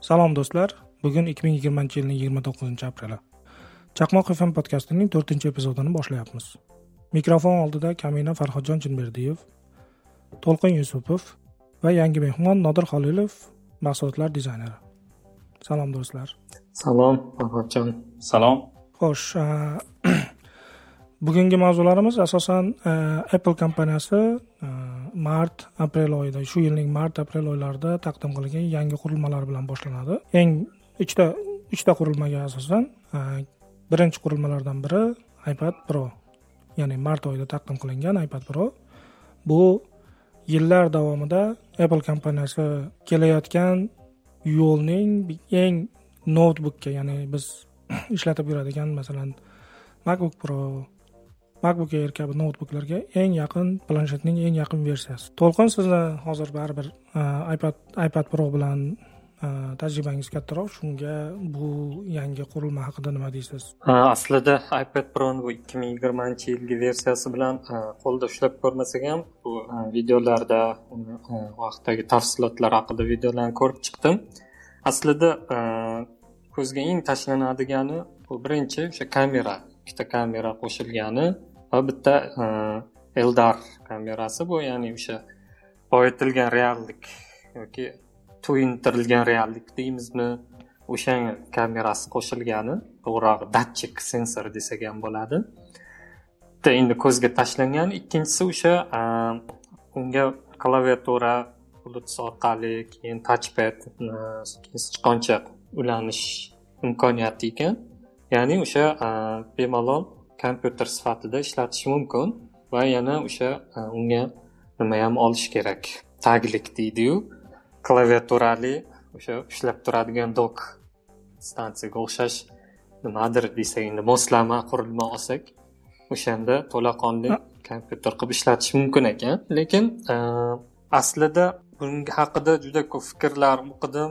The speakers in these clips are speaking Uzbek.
salom do'stlar. Bugun ikki ming yigirmanchi yilning yigirma to'qqizinchi apreli. Chaqmoq fm podkastining to'rtinchi epizodini boshlayapmiz. Mikrofon oldida kamina farhodjon chinberdiyev to'lqin yusupov va yangi mehmon nodir xolilov mahsulotlar dizayneri. Salom do'stlar. Salom farhodjon. Salom. Xo'sh bugungi mavzularimiz asosan e, apple kompaniyasi e, mart aprel oyida shu yilning mart aprel oylarida taqdim qilingan yangi qurilmalar bilan boshlanadi. Eng uchta uchta qurilmaga asosan e, birinchi qurilmalardan biri ipad pro ya'ni mart oyida taqdim qilingan ipad pro. Bu yillar davomida apple kompaniyasi kelayotgan yo'lning eng noutbukka ya'ni biz ishlatib yuradigan masalan macbook pro macbook air kabi noutbuklarga eng yaqin planshetning eng yaqin versiyasi. To'lqin sizni hozir baribir e, ipad ipad pro bilan e, tajribangiz kattaroq. Shunga bu yangi qurilma haqida nima deysiz? E, aslida ipad proni bu ikki ming yigirmanchi yilgi versiyasi bilan qo'lda ushlab ko'rmasak ham bu videolarda vaqtdagi tafsilotlar haqida videolarni ko'rib chiqdim. Aslida ko'zga eng tashlanadigani bu birinchi o'sha kamera ikkita kamera qo'shilgani va bitta e, eldar kamerasi bu ya'ni o'sha boyitilgan reallik yoki to'yintirilgan reallik deymizmi? O'sha kamerasi qo'shilgani to'g'rirog'i datchik sensor desak ham bo'ladi. Bitta endi ko'zga tashlangan. Ikkinchisi o'sha e, unga klaviatura bluetooth orqali keyin touchpad e, keyin sichqoncha ulanish imkoniyati ekan. Ya'ni o'sha bemalol kompyuter sifatida ishlatish mumkin va yana o'sha unga nima ham olish kerak. Taglik deydiyu. Klaviaturali o'sha ushlab turadigan dok stansiyaga o'xshash nimadir desak endi moslama qurilma olsak o'shanda to'laqonli kompyuter qilib ishlatish mumkin ekan. Lekin aslida bunga haqida juda ko'p fikrlar o'qidim.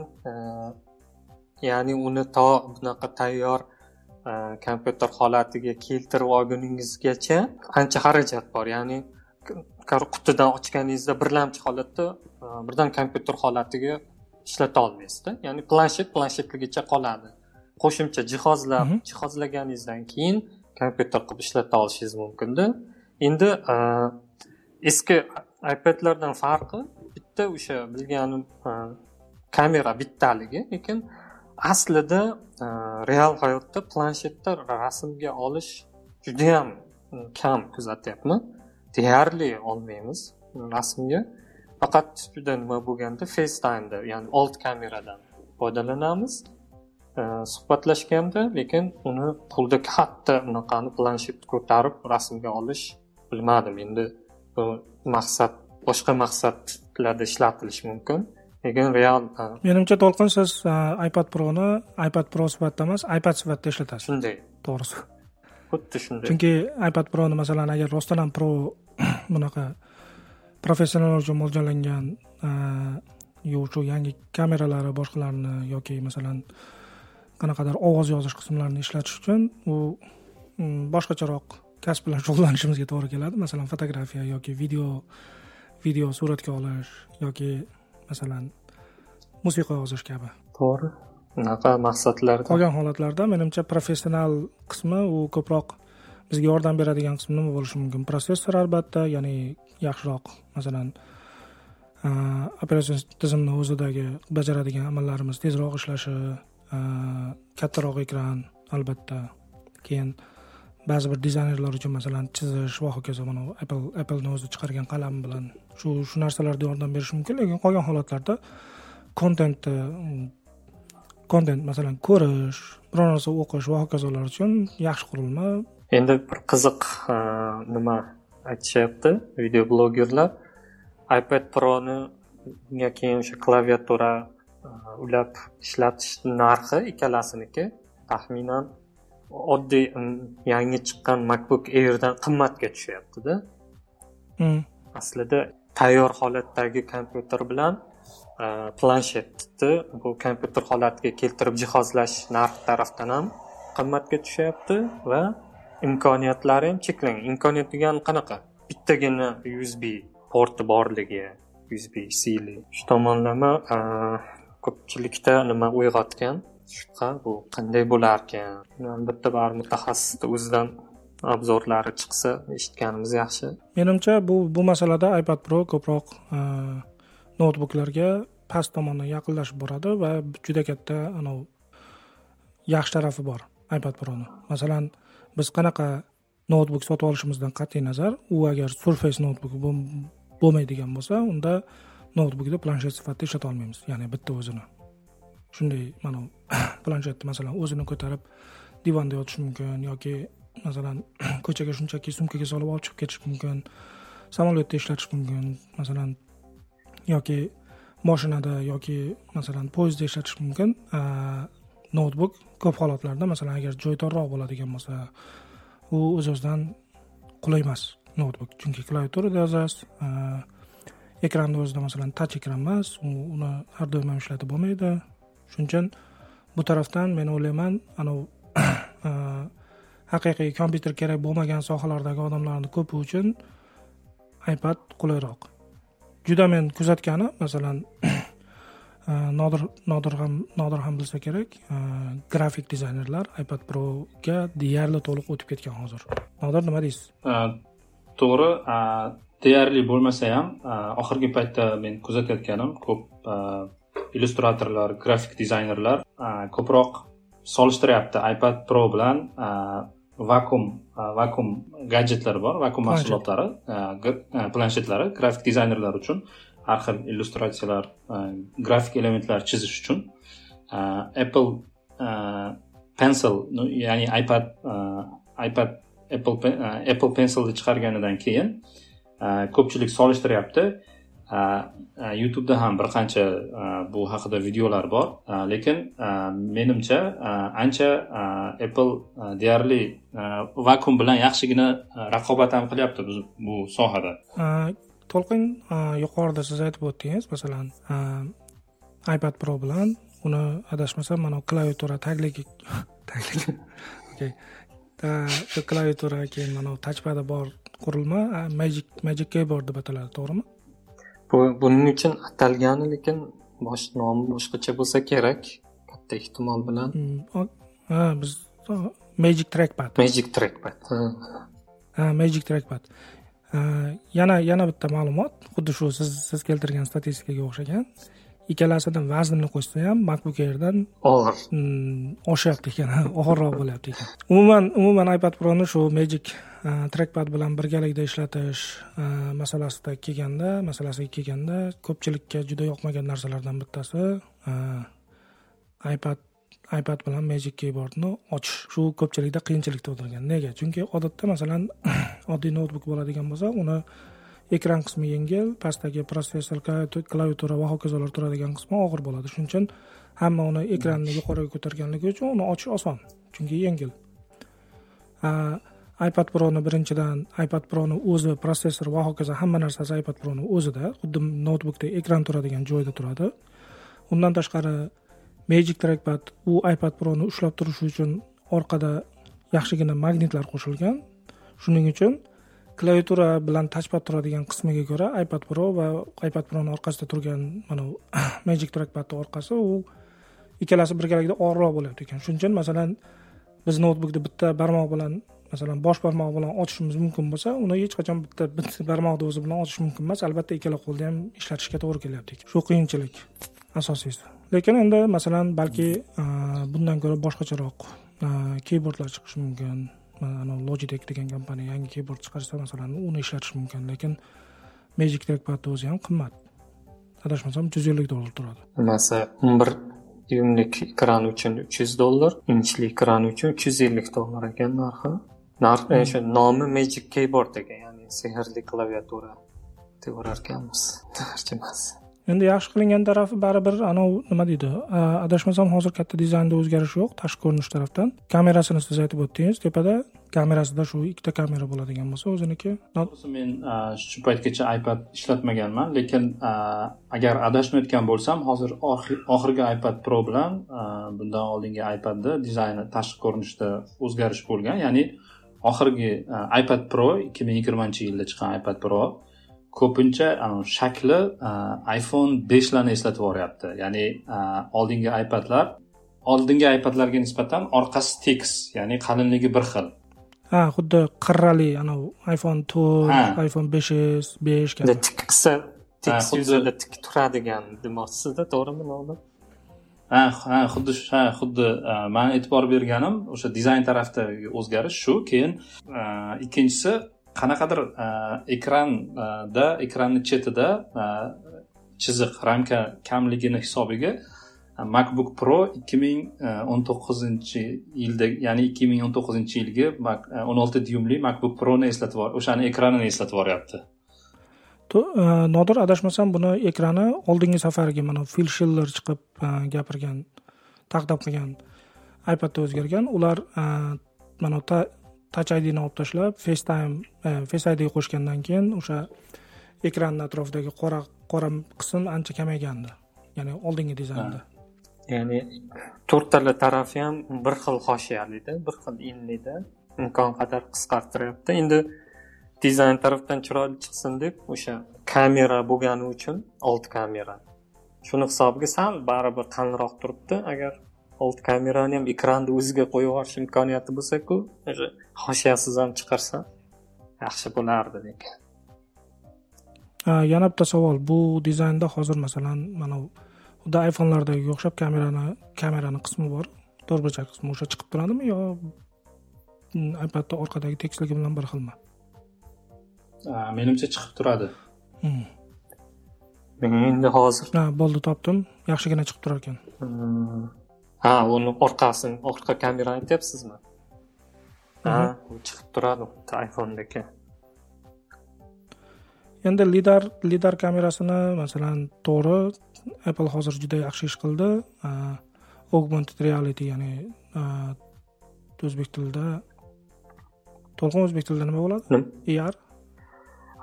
Ya'ni uni to bunaqa tayyor kompyuter holatiga keltirib olguningizgacha ancha xarajat bor? Ya'ni qutidan ochganingizda birlamchi holatda birdan kompyuter holatiga ishlata olmaysizda. Ya'ni planshet planshetligicha qoladi. Qo'shimcha jihozlab jihozlaganingizdan keyin kompyuter qilib ishlata olishingiz mumkinda. Endi eski ipadlardan farqi bitta o'sha bilganim kamera bittaligi lekin aslida e, real hayotda planshetda rasmga olish judayam e, kam kuzatyapman deyarli olmaymiz rasmga. Faqat juda nima bo'lganda facetimeda ya'ni old kameradan foydalanamiz e, suhbatlashganda lekin uni qo'lda katta unaqani planshetni ko'tarib rasmga olish bilmadim. Endi bu maqsad boshqa maqsadlarda ishlatilishi mumkin. Lekin real menimcha to'lqin siz ipad proni ipad pro sifatida emas ipad sifatida ishlatasiz. Shunday. To'g'risi. Xuddi shunday. Chunki ipad proni masalan agar rostdan ham pro bunaqa professionallar uchun mo'ljallangan shu yangi kameralari boshqalarni yoki masalan qanaqadir ovoz yozish qismlarini ishlatish uchun u boshqacharoq kasb bilan shug'ullanishimizga to'g'ri keladi. Masalan fotografiya yoki video video suratga olish yoki masalan musiqa yozish kabi. To'g'ri. Unaqa maqsadlarda? Qolgan holatlarda menimcha professional qismi u ko'proq bizga yordam beradigan qismi nima bo'lishi mumkin. Protsessor albatta ya'ni yaxshiroq masalan operatsion tizimni o'zidagi bajaradigan amallarimiz tezroq ishlashi kattaroq ekran albatta keyin ba'zi bir dizaynerlar uchun masalan chizish va hokazo mana apple appleni o'zi chiqargan qalam bilan shu shu narsalarda yordam berishi mumkin. Lekin qolgan holatlarda kontentni kontent e, masalan ko'rish biror narsa o'qish va hokazolar uchun yaxshi qurilma. Endi bir qiziq e, nima aytishyapti video blogerlar. ipad proni unga keyin o'sha klaviatura e, ulab ishlatish narxi ikkalasiniki taxminan oddiy yangi chiqqan macbook airdan qimmatga tushyaptida. Aslida tayyor holatdagi kompyuter bilan planshetni bu kompyuter holatiga keltirib jihozlash narx tarafdan ham qimmatga tushyapti va imkoniyatlari ham cheklangan imkoniyat degani qanaqa? Bittagina usb porti borligi usb cli shu tomonlama ko'pchilikda nima uyg'otgan shubha bu qanday bo'larkan? Albatta baribir mutaxassisni o'zidan obzorlari chiqsa eshitganimiz yaxshi. Menimcha bu bu masalada ipad pro ko'proq e, noutbuklarga past tomondan yaqinlashib boradi va juda katta anavi yaxshi tarafi bor ipad proni. Masalan biz qanaqa noutbuk sotib olishimizdan qat'iy nazar u agar surface noutbuk bo'lmaydigan bo'lsa unda noutbukni planshet sifatida ishlata olmaymiz ya'ni bitta o'zini. Shunday mana planshetni masalan o'zini ko'tarib divanda yotish mumkin yoki masalan ko'chaga shunchaki sumkaga solib olib chiqib ketish mumkin samolyotda ishlatish mumkin masalan yoki moshinada yoki masalan poyezdda ishlatish mumkin noutbuk ko'p holatlarda masalan agar joy torroq bo'ladigan bo'lsa u o'z o'zidan qulay emas noutbuk chunki klaviaturada yozasiz ekranni o'zida masalan tach ekran emas uni har doim ham ishlatib bo'lmaydi shuning uchun bu tarafdan men o'ylayman anavi e, haqiqiy kompyuter kerak bo'lmagan sohalardagi odamlarni ko'pi uchun ipad qulayroq. Juda men kuzatgani masalan e, nodir nodir ham nodir ham bilsa kerak e, grafik dizaynerlar ipad proga deyarli to'liq o'tib ketgan hozir. Nodir nima deysiz? To'g'ri deyarli bo'lmasa ham oxirgi paytda men kuzatayotganim ko'p illyustratorlar grafik dizaynerlar ko'proq solishtiryapti. ipad pro bilan vakuum vakuum gadjetlar bor vakuum mahsulotlari planshetlari grafik dizaynerlar uchun har xil illyustratsiyalar grafik elementlar chizish uchun apple pencil ya'ni ipad ipad apple apple pencilni chiqarganidan keyin ko'pchilik solishtiryapti youtubeda ham bir qancha bu haqida videolar bor. Lekin menimcha ancha apple deyarli vakuum bilan yaxshigina raqobat ham qilyapti bu sohada. To'lqin yuqorida siz aytib o'tdingiz masalan ipad pro bilan uni adashmasam mana klaviatura tagligi tagligi okey klaviatura keyin mana tachpadi bor qurilma magic magic keyboard deb ataladi to'g'rimi? Buning uchun atalgani lekin bosh nomi boshqacha bo'lsa kerak katta ehtimol bilan. Hmm, ha biz magic trackpad. Magic trackpad ha. Magic trackpad. Yana yana bitta ma'lumot. Xuddi shu siz siz keltirgan statistikaga o'xshagan ikkalasini vaznini qo'shsa ham macbook airdan og'ir. hmm, oshyapti ekan og'irroq bo'lyapti ekan. Umuman umuman ipad proni shu magic trackpad bilan birgalikda ishlatish masalasida kelganda masalasiga kelganda ko'pchilikka juda yoqmagan narsalardan bittasi ipad ipad bilan magic keyboardni ochish. Shu ko'pchilikda qiyinchilik tug'dirgan nega? Chunki odatda masalan oddiy noutbuk bo'ladigan bo'lsa uni ekran qismi yengil pastdagi protsessor klaviatura va hokazolar turadigan qismi og'ir bo'ladi. Shuning uchun hamma uni ekranni yuqoriga ko'targanligi uchun uni ochish oson chunki yengil. Ipad proni birinchidan ipad proni o'zi protsessor va hokazo hamma narsasi ipad proni o'zida xuddi noutbukda ekran turadigan joyda turadi. Undan tashqari magic trackpad u ipad proni ushlab turishi uchun orqada yaxshigina magnitlar qo'shilgan. Shuning uchun klaviatura bilan tachpad turadigan qismiga ko'ra ipad pro va ipad proni orqasida turgan mana magic trackpadni orqasi u ikkalasi birgalikda og'irroq bo'lyapti ekan. Shuning uchun masalan biz noutbukni bitta barmoq bilan masalan bosh barmoq bilan ochishimiz mumkin bo'lsa uni hech qachon bitta bitta barmoqni o'zi bilan ochish mumkin emas. Albatta ikkala qo'lda ham ishlatishga to'g'ri kelyapti. Shu qiyinchilik asosiysi. Lekin endi masalan balki bundan ko'ra boshqacharoq keyboardlar chiqishi mumkin anavi logitech degan kompaniya yangi keyboard chiqarsa masalan uni ishlatish mumkin lekin magic trackpadni o'zi ham qimmat. Adashmasam uch yuz ellik dollar turadi. Nimasi o'n bir dyumlik ekran uchun uch yuz dollar inchli ekran uchun uch yuz ellik dollar ekan narxi. Narx e, o'sha nomi magic keyboard ekan ya'ni sehrli klaviatura deb urarkanmiz tarjimasi endi yaxshi qilingan tarafi baribir anavi nima deydi? Adashmasam hozir katta dizaynda o'zgarish yo'q tashqi ko'rinish tarafdan. Kamerasini siz aytib o'tdingiz tepada kamerasida shu ikkita kamera bo'ladigan bo'lsa o'ziniki men shu paytgacha ipad ishlatmaganman lekin agar adashmayotgan bo'lsam hozir oxirgi ipad pro bilan bundan oldingi ipadda dizayni tashqi ko'rinishda o'zgarish bo'lgan. Ya'ni oxirgi ipad pro ikki ming yigirmanchi yilda chiqqan ipad pro ko'pincha shakli iphone beshlarni eslatib yuboryapti ya'ni oldingi ipadlar oldingi ipadlarga nisbatan orqasi tekis ya'ni qalinligi bir xil. Ha xuddi qirrali anavi iphone to'rt iphone besh s besh kabi. Tik qilsa tekis yuzida tik turadigan demoqchisizda to'g'rimi nodir ha ha xuddi ha xuddi mani e'tibor berganim o'sha dizayn tarafdagi o'zgarish shu. Keyin ikkinchisi qanaqadir e, ekranda ekranni chetida e, chiziq ramka kamligini hisobiga e, macbook pro ikki ming o'n to'qqizinchi yilda ya'ni ikki ming o'n to'qqizinchi yilgi o'n olti dyumli macbook proni eslatib o'shani ekranini eslatib yuboryapti nodir adashmasam buni ekrani oldingi safargi mana fil shiller chiqib gapirgan taqdim qilgan ipadda o'zgargan. Ular mana touch idni olib tashlab facetime e, face id qo'shgandan keyin o'sha ekranni atrofidagi qora qora qism ancha kamaygandi. Ya'ni oldingi dizaynda ya'ni to'rttala tarafi ham bir xil hoshiyalida bir xil enlida imkon qadar qisqartiryapti. Endi dizayn tarafdan chiroyli chiqsin deb o'sha kamera bo'lgani uchun old kamera. Shuni hisobiga sal baribir qalinroq turibdi agar old kamerani ham ekranni o'ziga qo'yib yuborish imkoniyati bo'lsaku hoshiyasiz ham chiqarsa yaxshi bo'lardi lekin. Yana bitta savol. Bu dizaynda hozir masalan mana xuddi iphonelardagi o'xshab kamerani kamerani qismi bor. To'rtburchak qismi o'sha chiqib turadimi yo ipadni orqadagi tekisligi bilan bir xilmi? Menimcha chiqib turadi. Hmm. endi hozir ha bo'ldi topdim. Yaxshigina chiqib turar ekan. Hmm. Ha uni orqasini orqa kamerani aytyapsizmi? Ha u chiqib turadi xuddi iphonedagi. Endi lidar lidar kamerasini masalan to'g'ri apple hozir juda yaxshi ish qildi. Augmented reality ya'ni o'zbek tilida to'lqin o'zbek tilida nima bo'ladi? Ar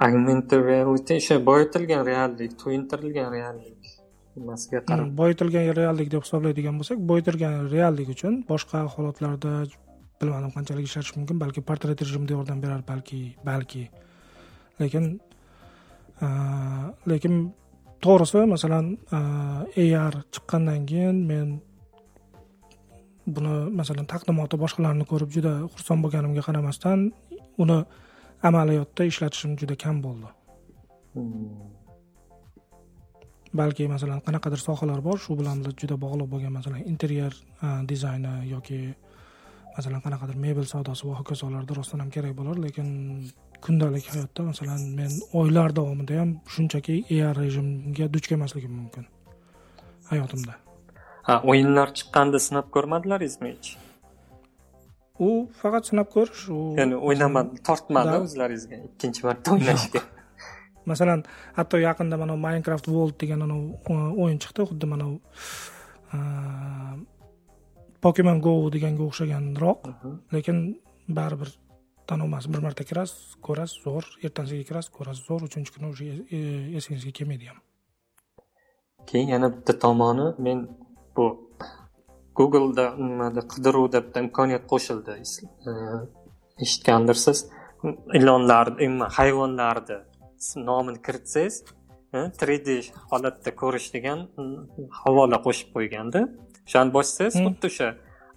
augmented reality o'sha boyitilgan reallik to'yintirilgan reallik nimasiga qarab. boyitilgan reallik deb hisoblaydigan bo'lsak boyitilgan reallik uchun boshqa holatlarda bilmadim qanchalik ishlatish mumkin balki portret rejimida yordam berar balki balki. Lekin lekin to'g'risi masalan ar chiqqandan keyin men buni masalan taqdimoti boshqalarni ko'rib juda xursand bo'lganimga qaramasdan uni amaliyotda ishlatishim juda kam bo'ldi balki masalan qanaqadir sohalar bor shu bilan juda bog'liq bo'lgan masalan interyer dizayni yoki masalan qanaqadir mebel savdosi va hokazolarda rostdan ham kerak bo'lar lekin kundalik hayotda masalan men oylar davomida ham shunchaki ar rejimga duch kelmasligim mumkin hayotimda. Ha o'yinlar chiqqanda sinab ko'rmadilaringizmi hech? U faqat sinab ko'rish u ya'ni o'ynamadi tortmadi o'zlaringizga ikkinchi marta o'ynashga masalan hatto yaqinda mana minecraft world degan o'yin chiqdi xuddi mana pokemon go deganga o'xshaganroq. Lekin baribir tanilmas bir marta kirasiz ko'rasiz zo'r. Ertasiga kirasiz ko'rasiz zo'r. Uchinchi kuni уже esingizga kelmaydi ham. Keyin yana bitta tomoni. Men bu googleda nimada qidiruvda bitta imkoniyat qo'shildi. E, eshitgandirsiz? Ilonlarni hayvonlarni nomini kiritsangiz 3d e, holatda ko'rish degan havola qo'shib qo'yganda o'shani bossangiz xuddi o'sha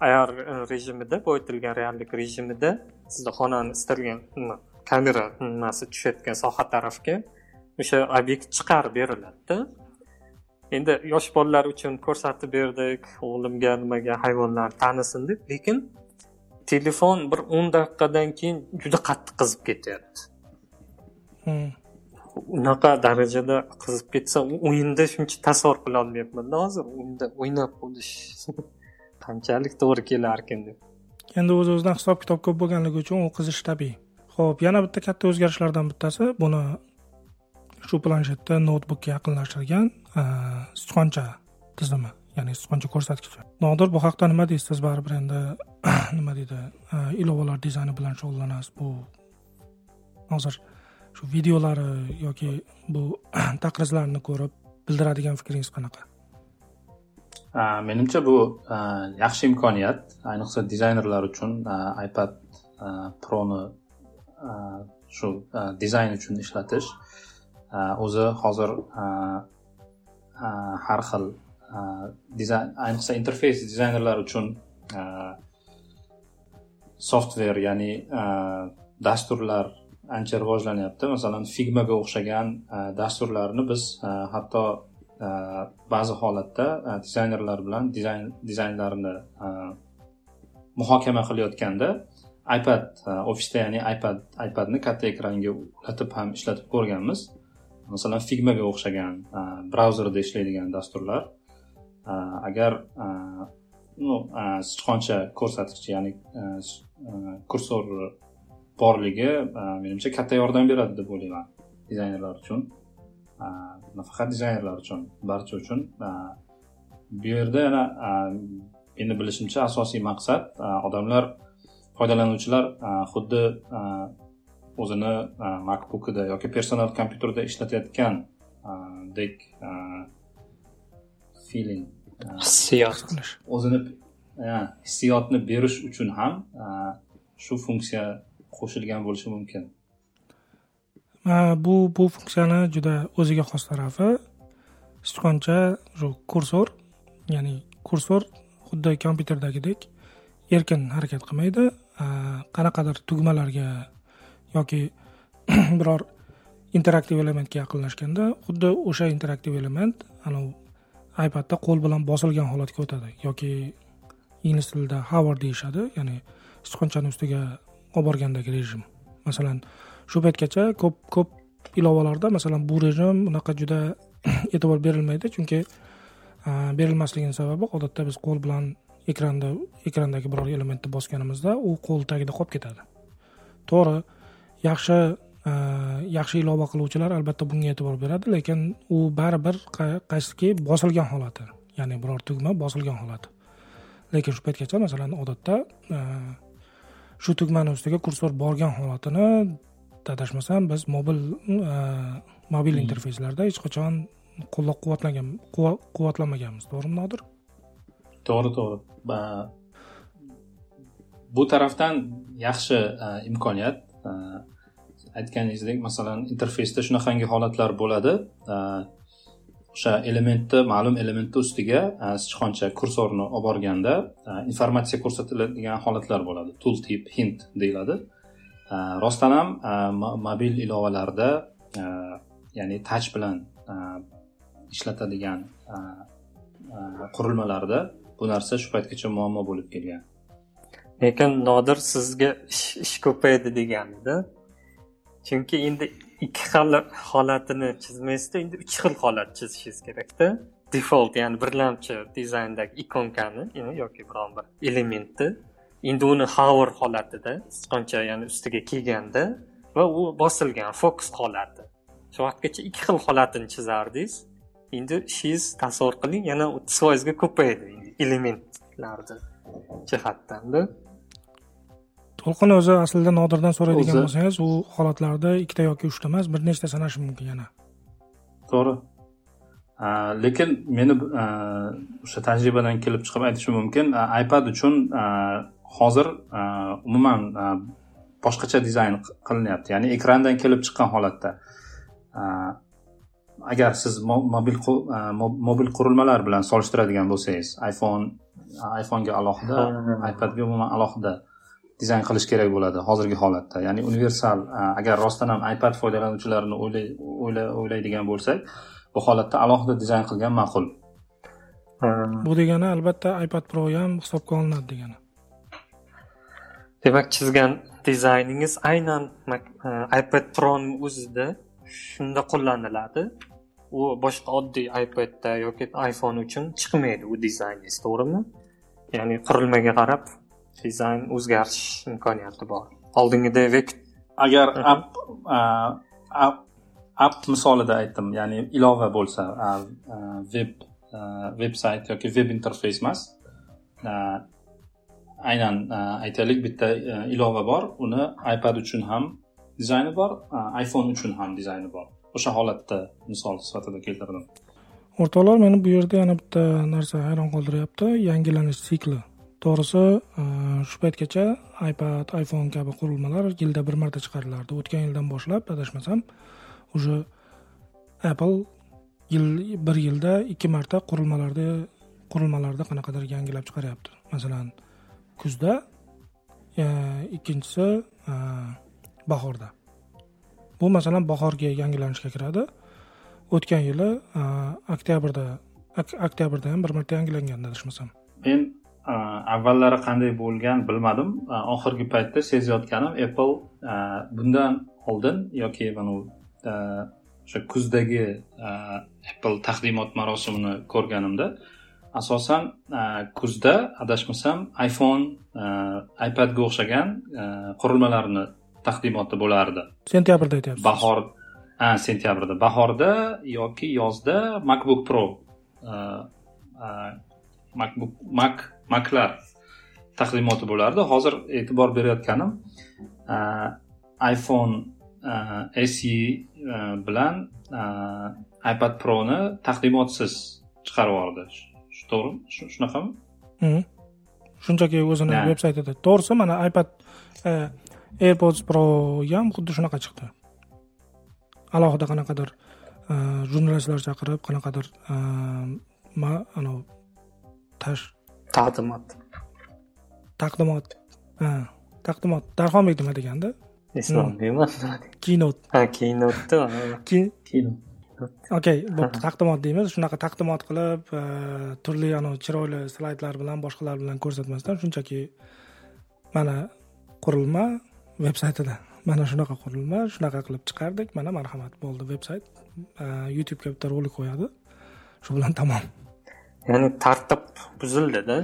ayar rejimida boyitilgan reallik rejimida sizni xonani istalgan kamera nimasi tushayotgan soha tarafga o'sha obyekt chiqarib beriladida. Endi yosh bolalar uchun ko'rsatib berdik o'g'limga nimaga hayvonlarni tanisin deb lekin telefon bir o'n daqiqadan keyin juda qattiq qizib ketyapti unaqa darajada qizib ketsa o'yinda shuncha tasavvur qilolmayapmanda hozir unda o'ynab bo'lish qanchalik to'g'ri kelarkan deb. Endi o'z o'zidan hisob kitob ko'p bo'lganligi uchun u qizish tabiiy. Ho'p yana bitta katta o'zgarishlardan bittasi buni shu planshetda noutbukka yaqinlashtirgan e, sichqoncha tizimi ya'ni sichqoncha ko'rsatkichi nodir bu haqida nima deysiz siz baribir endi nima deydi? E, ilovalar dizayni bilan shug'ullanasiz. Bu hozir shu videolari yoki bu taqrizlarni ko'rib bildiradigan fikringiz qanaqa? Menimcha bu yaxshi imkoniyat. Ayniqsa dizaynerlar uchun ipad proni shu dizayn uchun ishlatish o'zi hozir har xil dizayn ayniqsa interfeys dizaynerlar uchun softver ya'ni dasturlar ancha rivojlanyapti. Masalan figmaga o'xshagan e, dasturlarni biz e, hatto e, ba'zi holatda dizaynerlar bilan dizayn dizaynlarni muhokama qilayotganda ipad ofisda ya'ni ipad ipadni katta ekranga ulatib ham ishlatib ko'rganmiz. Masalan figmaga o'xshagan brauzerda ishlaydigan dasturlar agar ну sichqoncha ko'rsatkichi ya'ni kursor borligi menimcha katta yordam beradi deb o'ylayman dizaynerlar uchun. Nafaqat dizaynerlar uchun barcha uchun. Bu yerda yana meni bilishimcha asosiy maqsad odamlar foydalanuvchilar xuddi o'zini makbookida yoki personal kompyuterda ishlatayotgandek feeling hissiyot o'zini hissiyotni berish uchun ham shu funksiya qo'shilgan bo'lishi mumkin. Bu bu funksiyani juda o'ziga xos tarafi sichqoncha shu kursor ya'ni kursor xuddi kompyuterdagidek erkin harakat qilmaydi. Qanaqadir tugmalarga yoki biror interaktiv elementga yaqinlashganda xuddi o'sha interaktiv element anavi ipadda qo'l bilan bosilgan holatga o'tadi yoki ingliz tilida hover deyishadi ya'ni sichqonchani ustiga olib borgandagi rejim. Masalan shu paytgacha ko'p ko'p ilovalarda masalan bu rejim unaqa juda e'tibor berilmaydi chunki berilmasligini sababi odatda biz qo'l bilan ekranda ekrandagi biror elementni bosganimizda u qo'l tagida qolib ketadi. To'g'ri yaxshi yaxshi ilova qiluvchilar albatta bunga e'tibor beradi lekin u baribir qaysiki bosilgan holati ya'ni biror tugma bosilgan holati. Lekin shu paytgacha masalan odatda shu tugmani ustiga kursor borgan holatini adashmasam biz mobil mobil hmm. interfeyslarda hech qachon qo'llab quvvatlagan quvvatlamaganmiz to'g'rimi nodir? To'g'ri to'g'ri. Bu tarafdan yaxshi imkoniyat. Aytganingizdek masalan interfeysda shunaqangi holatlar bo'ladi o'sha elementni ma'lum elementni ustiga e, sichqoncha kursorni olib borganda e, informatsiya ko'rsatiladigan holatlar bo'ladi. Tool tip hint deyiladi. E, rostdan ham mobil ilovalarda ya'ni touch bilan ishlatadigan qurilmalarda bu narsa shu paytgacha muammo bo'lib kelgan. Lekin nodir sizga ish ko'paydi deganda chunki endi ikki xil holatini chizmaysizda endi uch xil holat chizishingiz kerakda. Default ya'ni birlamchi dizayndagi ikonkani yoki biron bir elementni. Endi uni hover holatida sichqoncha ya'ni ustiga kelganda va u bosilgan fokus holati shu vaqtgacha ikki xil holatini chizardingiz. Endi ishingiz tasavvur qiling yana o'ttiz foizga ko'paydi elementlarni jihatdanda. To'lqin o'zi aslida nodirdan so'raydigan bo'lsangiz u holatlarda ikkita yoki uchta emas bir nechta sanashi mumkin yana. To'g'ri. Lekin meni o'sha tajribadan kelib chiqib aytishim mumkin ipad uchun hozir umuman boshqacha dizayn qilinyapti. Ya'ni ekrandan kelib chiqqan holatda. Agar siz mobil mobil qurilmalar bilan solishtiradigan bo'lsangiz iphone iphone'ga alohida ipadga umuman alohida dizayn qilish kerak bo'ladi hozirgi holatda. Ya'ni universal agar rostdan ham ipad foydalanuvchilarini o'ylaydigan bo'lsak bu holatda alohida dizayn qilgan ma'qul. Bu degani albatta ipad pro ham hisobga olinadi degani. Demak chizgan dizayningiz aynan ipad proni o'zida shunda qo'llaniladi. U boshqa oddiy ipadda yoki iphone uchun chiqmaydi u dizayningiz to'g'rimi? Ya'ni qurilmaga qarab dizayn o'zgarish imkoniyati bor. Oldingidek agar app app misolida aytdim ya'ni ilova bo'lsa veb veb sayt yoki veb interfeys emas aynan aytaylik bitta ilova bor. Uni ipad uchun ham dizayni bor iphone uchun ham dizayni bor. O'sha holatda misol sifatida keltirdim. O'rtoqlar meni bu yerda yana bitta narsa hayron qoldiryapti. Yangilanish sikli to'g'risi e, shu paytgacha ipad iphone kabi qurilmalar yilda bir marta chiqarilardi. O'tgan yildan boshlab adashmasam уже apple yil bir yilda ikki marta qurilmalarda qurilmalarda qanaqadir yangilab chiqaryapti. Masalan kuzda e, ikkinchisi e, bahorda. Bu masalan bahorga yangilanishga kiradi. O'tgan yili e, oktyabrda oktyabrda ham bir marta yangilangan adashmasam. Men avvallari qanday bo'lgan bilmadim. Oxirgi paytda sezayotganim apple bundan oldin yoki mana o'sha kuzdagi apple taqdimot marosimini ko'rganimda asosan kuzda adashmasam iphone ipadga o'xshagan qurilmalarni taqdimoti bo'lardi. Sentyabrda aytyapsiz. Bahor ha sentyabrda bahorda yoki yozda macbook pro macbook mac maclar taqdimoti bo'lardi. Hozir e'tibor berayotganim iphone se bilan ipad proni taqdimotsiz chiqarib yubordi. To'g'rimi shunaqami? Shunchaki o'zini veb saytida to'g'risi mana ipad e, airpods pro ham xuddi shunaqa chiqdi. Alohida qanaqadir e, jurnalistlar chaqirib qanaqadir e, anavi tash taqdimot. Taqdimot. Ha taqdimot. Darxonbek nima deganda eslolmayman kinot ha kinotda kino okey bu taqdimot deymiz. Shunaqa taqdimot qilib e, turli anavi chiroyli slaydlar bilan boshqalar bilan ko'rsatmasdan shunchaki mana qurilma veb saytida mana shunaqa qurilma shunaqa qilib chiqardik. Mana marhamat bo'ldi veb sayt e, youtubega bitta rolik qo'yadi. Shu bilan tamom ya'ni tartib buzildida.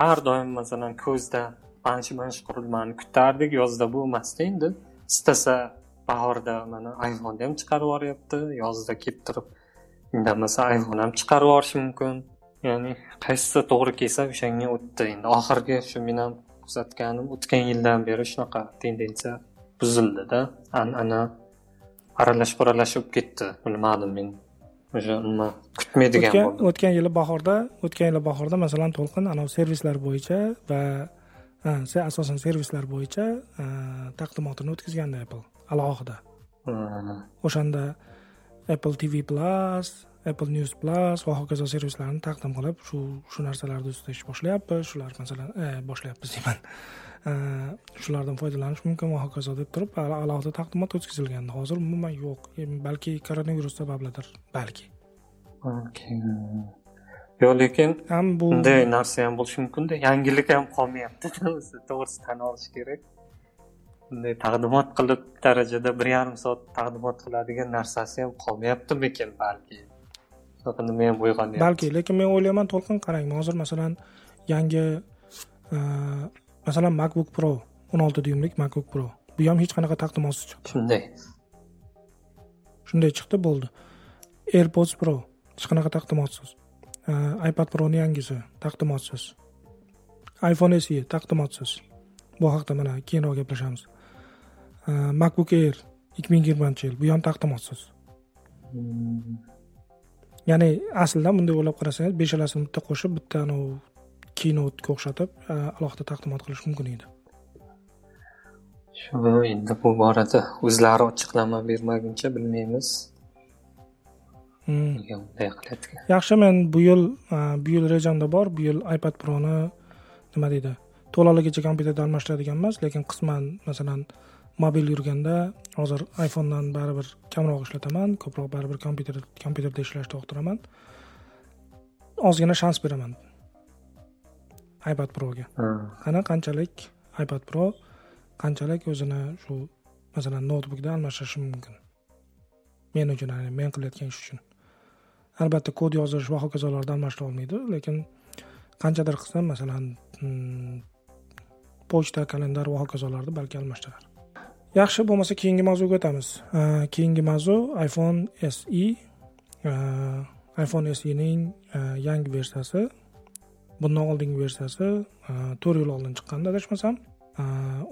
Har doim masalan kuzda mana shu mana shu qurilmani kutardik yozda bo'lmasdi endi. Istasa bahorda mana iphone ham chiqarib yuboryapti yozda kelib turib indamasa iphone ham chiqarib yuborishi mumkin. Ya'ni qaysisi to'g'ri kelsa o'shanga o'tdi. Endi oxirgi shu men ham kuzatganim o'tgan yildan beri shunaqa tendensiya buzildida. An'ana aralashib aralashib ketdi bilmadim men. O'sha nima kutmaydigan bo'ldim o'tgan yili bahorda o'tgan yili bahorda masalan to'lqin anavi servislar bo'yicha va asosan servislar bo'yicha taqdimotini o'tkazgandi apple alohida. O'shanda apple tv plus apple news plus va hokazo servislarni taqdim qilib shu shu narsalarni ustida ish boshlayapmiz shular masalan e, boshlayapmiz deyman shulardan foydalanish mumkin va hokazo deb turib alohida taqdimot o'tkazilgandi hozir umuman yo'q. Balki koronavirus sabablidir balki. Yo'q lekin ham bu bunday narsa ham bo'lishi mumkinda yangilik ham qolmayapti to'g'risi tan olish kerak. Bunday taqdimot qilib darajada bir yarim soat taqdimot qiladigan narsasi ham qolmayaptimikin balki? Shunaqa nima ham uyg'onyapti balki lekin men o'ylayman to'lqin qarang. Hozir masalan yangi masalan macbook pro o'n olti dyumlik macbook pro. Bu ham hech qanaqa taqdimotsiz chiqdi shunday. Shunday chiqdi bo'ldi. Airpods pro hech qanaqa taqdimotsiz ipad proni yangisi taqdimotsiz iphone se taqdimotsiz bu haqida mana keyinroq gaplashamiz. Macbook air ikki ming yigirmanchi yil bu ham taqdimotsiz ya'ni aslida bunday o'ylab qarasangiz beshalasini bitta qo'shib bitta anavi kinotga o'xshatib alohida taqdimot qilish mumkin edi. Shu endi bu borada o'zlari ochiqlama bermaguncha bilmaymiz. Hmm. qilayotgan yaxshi men bu yil bu yil rejamda bor bu yil ipad proni nima deydi to'laligicha kompyuterda almashtiradigan emas lekin qisman masalan mobil yurganda hozir iphonedan baribir kamroq ishlataman ko'proq baribir kompyuter kompyuterda ishlashni yoqtiraman ozgina shans beraman ipad proga. Qani qanchalik ipad pro qanchalik o'zini shu masalan noutbukda almashtirishi mumkin? Men uchun men qilayotgan ish uchun. Albatta kod yozish va hokazolarda almashtira olmaydi lekin qanchadir qism masalan hmm, pochta kalendar va hokazolarni balki almashtirar. Yaxshi bo'lmasa keyingi mavzuga o'tamiz. Keyingi mavzu iphone se iphone sening yangi versiyasi bundan oldingi versiyasi to'rt yil oldin chiqqandi adashmasam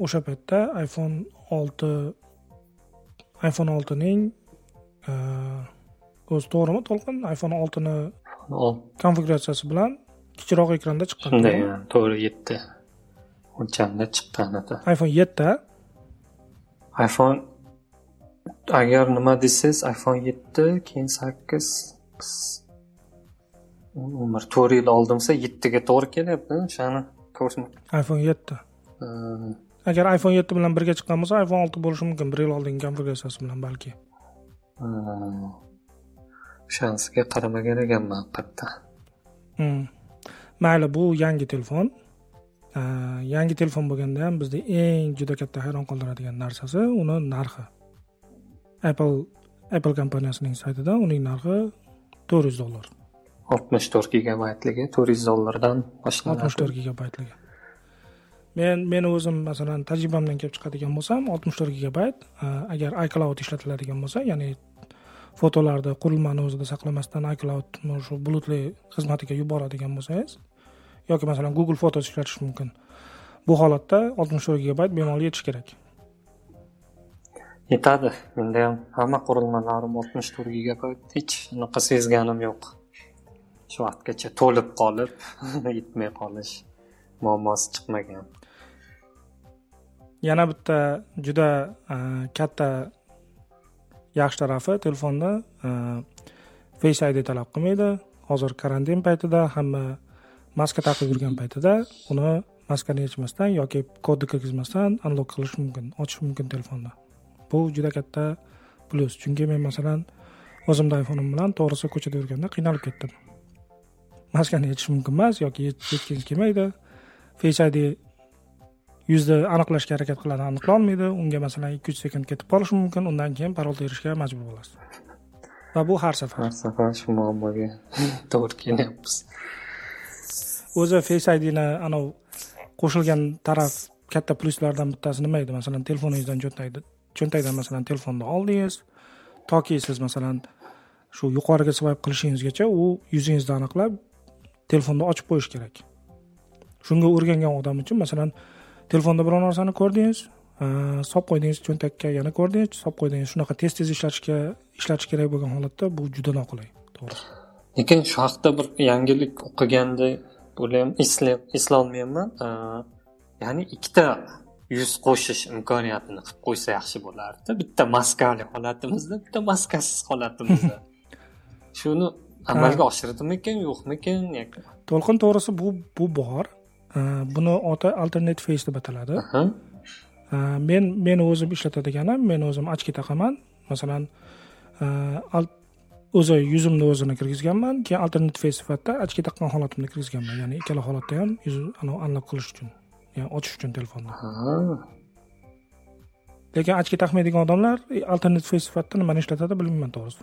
o'sha paytda iphone olti iphone oltining o'zi to'g'rimi to'lqin? iphone oltini konfiguratsiyasi bilan kichikroq ekranda chiqqan shunday to'g'ri yetti. O'lchamda chiqqan edi. iphone yetti iphone agar nima desangiz iphone yetti keyin sakkiz umr to'rt yil oldin bo'lsa yettiga to'g'ri kelyapti o'shani ko'rsin iphone yetti. Agar iphone yetti bilan birga chiqqan bo'lsa iphone olti bo'lishi mumkin bir yil oldingi konfiguratsiyasi bilan balki. O'shanisiga qaramagan ekanman qayerda hmm. mayli bu yangi telefon. Yangi telefon bo'lganda ham bizni eng juda katta hayron qoldiradigan narsasi uni narxi. Apple apple kompaniyasining saytida uning narxi to'rt yuz dollar oltmish to'rt gigabaytligi to'rt yuz dollardan boshlanadi. oltmish to'rt gigabaytligi men meni o'zim masalan tajribamdan kelib chiqadigan bo'lsam oltmish to'rt gigabayt agar icloud ishlatiladigan bo'lsa ya'ni fotolarni qurilmani o'zida saqlamasdan icloud shu bulutli xizmatiga yuboradigan bo'lsangiz yoki masalan google fotos ishlatish mumkin. Bu holatda oltmish to'rt gigabayt bemalol yetishi kerak. Yetadi. Menda ham hamma qurilmalarim oltmish to'rt gigabayt hech unaqa sezganim yo'q shu vaqtgacha to'lib qolib yetmay qolish muammosi chiqmagan. Yana bitta juda e, katta yaxshi tarafi telefonda e, face id talab qilmaydi. Hozir karantin paytida hamma maska taqib yurgan paytida uni maskani yechmasdan yoki kodni kirgizmasdan unlock qilish mumkin ochish mumkin telefonda. Bu juda katta plyus chunki men masalan o'zimni iphoneim bilan to'g'risi ko'chada yurganda qiynalib ketdim. Maskani yechish mumkin emas yoki yechgingiz kelmaydi. Face id yuzni aniqlashga harakat qiladi aniqlolmaydi unga masalan ikki uch sekund ketib qolishi mumkin undan keyin parol terishga majbur bo'lasiz. Va bu har safar. Har safar shu muammoga to'g'ri kelyapmiz. O'zi face idni anavi qo'shilgan taraf katta plyuslardan bittasi nima edi? Masalan telefoningizdan cho'ntakda cho'ntakdan masalan telefonni oldingiz toki siz masalan shu yuqoriga svayp qilishingizgacha u yuzingizni aniqlab telefonni ochib qo'yish kerak. Shunga o'rgangan odam uchun masalan telefonda biror narsani ko'rdingiz solib qo'ydingiz cho'ntakka yana ko'rdingiz solib qo'ydingiz shunaqa tez tez ishlatishga ishlatish kerak bo'lgan holatda bu juda noqulay. To'g'risi lekin shu haqida bir yangilik o'qigandek bo'layam eslolmayapman ya'ni ikkita yuz qo'shish imkoniyatini qilib qo'ysa yaxshi bo'lardi. Bitta maskali holatimizda bitta maskasiz holatimizda. Shuni amalga oshirdimikan yo'qmikan to'lqin to'g'risi bu bu bor. Buni oti alternate face deb ataladi. Men meni o'zim ishlatadiganim men o'zim ochki taqaman. Masalan o'zi yuzimni o'zini kirgizganman keyin alternate face sifatida ochki taqqan holatimda kirgizganman. Ya'ni ikkala holatda ham yuz unlock qilish uchun ya'ni ochish uchun telefonni lekin ochki taqmaydigan odamlar alternate face sifatida nimani ishlatadi bilmayman to'g'risi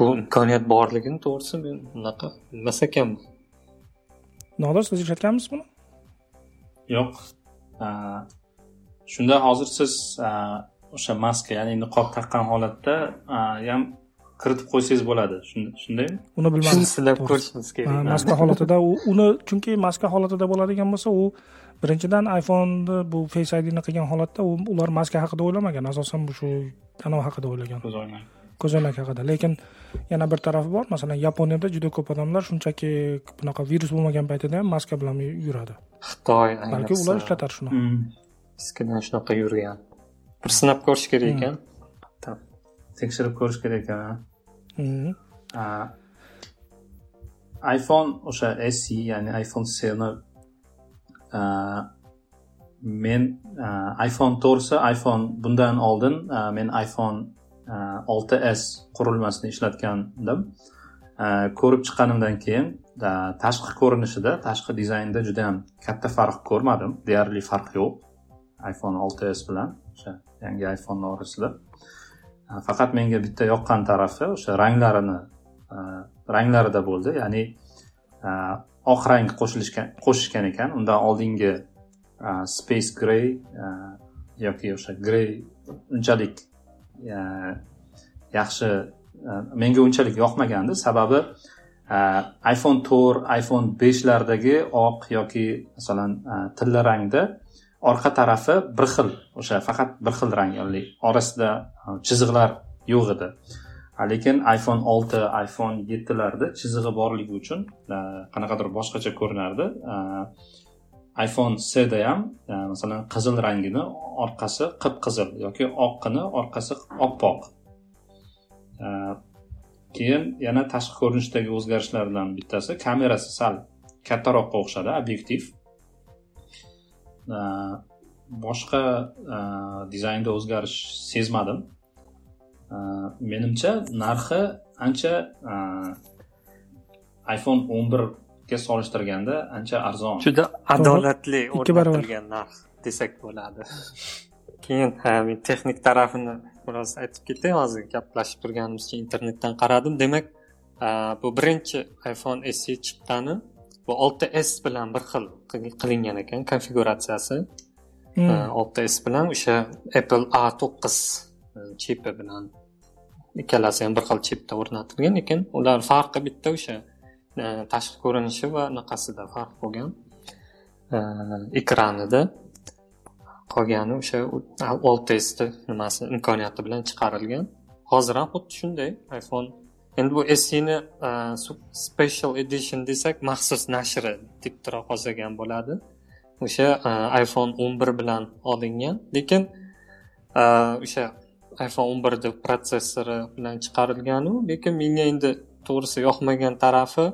bu imkoniyat borligini to'g'risi men unaqa bilmas ekanman nodir siz ishlatganmisiz buni? Yo'q. Shunda hozir siz o'sha maska ya'ni niqob taqqan holatda ham kiritib qo'ysangiz bo'ladi. Shundaymi uni bilmadim. Shuni sinab ko'rishimiz kerak. Maska holatida uni chunki maska holatida bo'ladigan bo'lsa u birinchidan iphoneni bu face idni qilgan holatda ular maska haqida o'ylamagan. Asosan bu shu anavi haqida o'ylagan. Ko'zoynak ko'zoynak haqida. Lekin yana bir tarafi bor. Masalan yaponiyada juda ko'p odamlar shunchaki bunaqa virus bo'lmagan paytida ham maska bilan yuradi. Xitoy balki ular ishlatar shunaqa eskidan shunaqa yurgan. Bir sinab ko'rish kerak ekan. Tekshirib ko'rish kerak ekan iphone o'sha se ya'ni iphone seni men iphone to'g'risi iphone bundan oldin men iphone Э, olti s qurilmasini ishlatgandim. Э, ko'rib chiqqanimdan keyin tashqi ko'rinishida tashqi dizaynda juda yam katta farq ko'rmadim. Deyarli farq yo'q iphone olti s bilan o'sha yangi iphone orasida. Э, faqat menga bitta yoqqan tarafi o'sha ranglarini ranglarida bo'ldi. Ya'ni oq rang qo'shilishgan qo'shishgan ekan. Undan oldingi space grey yoki o'sha grey unchalik yaxshi. Menga unchalik yoqmagandi. Sababi iphone to'rt iphone beshlardagi oq yoki masalan tilla rangda orqa tarafi bir xil o'sha faqat bir xil rang ya'ni orasida chiziqlar yo'q edi. Lekin iphone olti iphone yettilarda chizig'i borligi uchun qanaqadir boshqacha ko'rinardi. Iphone cda ham masalan qizil rangini orqasi qip qizil yoki oqqini orqasi oppoq. Keyin yana tashqi ko'rinishdagi o'zgarishlardan bittasi kamerasi sal kattaroqqa o'xshadi obyektiv. Boshqa e, dizaynda o'zgarish sezmadim. Menimcha narxi ancha e, iphone o'n birga solishtirganda ancha arzon. Juda adolatli o'rnatilgan narx desak bo'ladi. Keyin men texnik tarafini biroz aytib ketay hozir gaplashib turganimizcha internetdan qaradim. Demak bu birinchi iphone se chiqqani bu olti s bilan bir xil qilingan ekan konfiguratsiyasi. Hmm. olti s bilan o'sha apple a to'qqiz chipi bilan ikkalasi ham bir xil chipda o'rnatilgan lekin ular farqi bitta o'sha Э, tashqi ko'rinishi va anaqasida farq bo'lgan э, ekranida qolgani o'sha olti sni nimasi imkoniyati bilan chiqarilgan. Hozir ham xuddi shunday iphone. Endi bu seni e, special edition desak maxsus nashri deb tura qolsagan bo'ladi. O'sha e, iphone o'n bir bilan olingan. Lekin e, o'sha iphone o'n birni protsessori bilan chiqarilganu lekin menga endi to'g'risi yoqmagan tarafi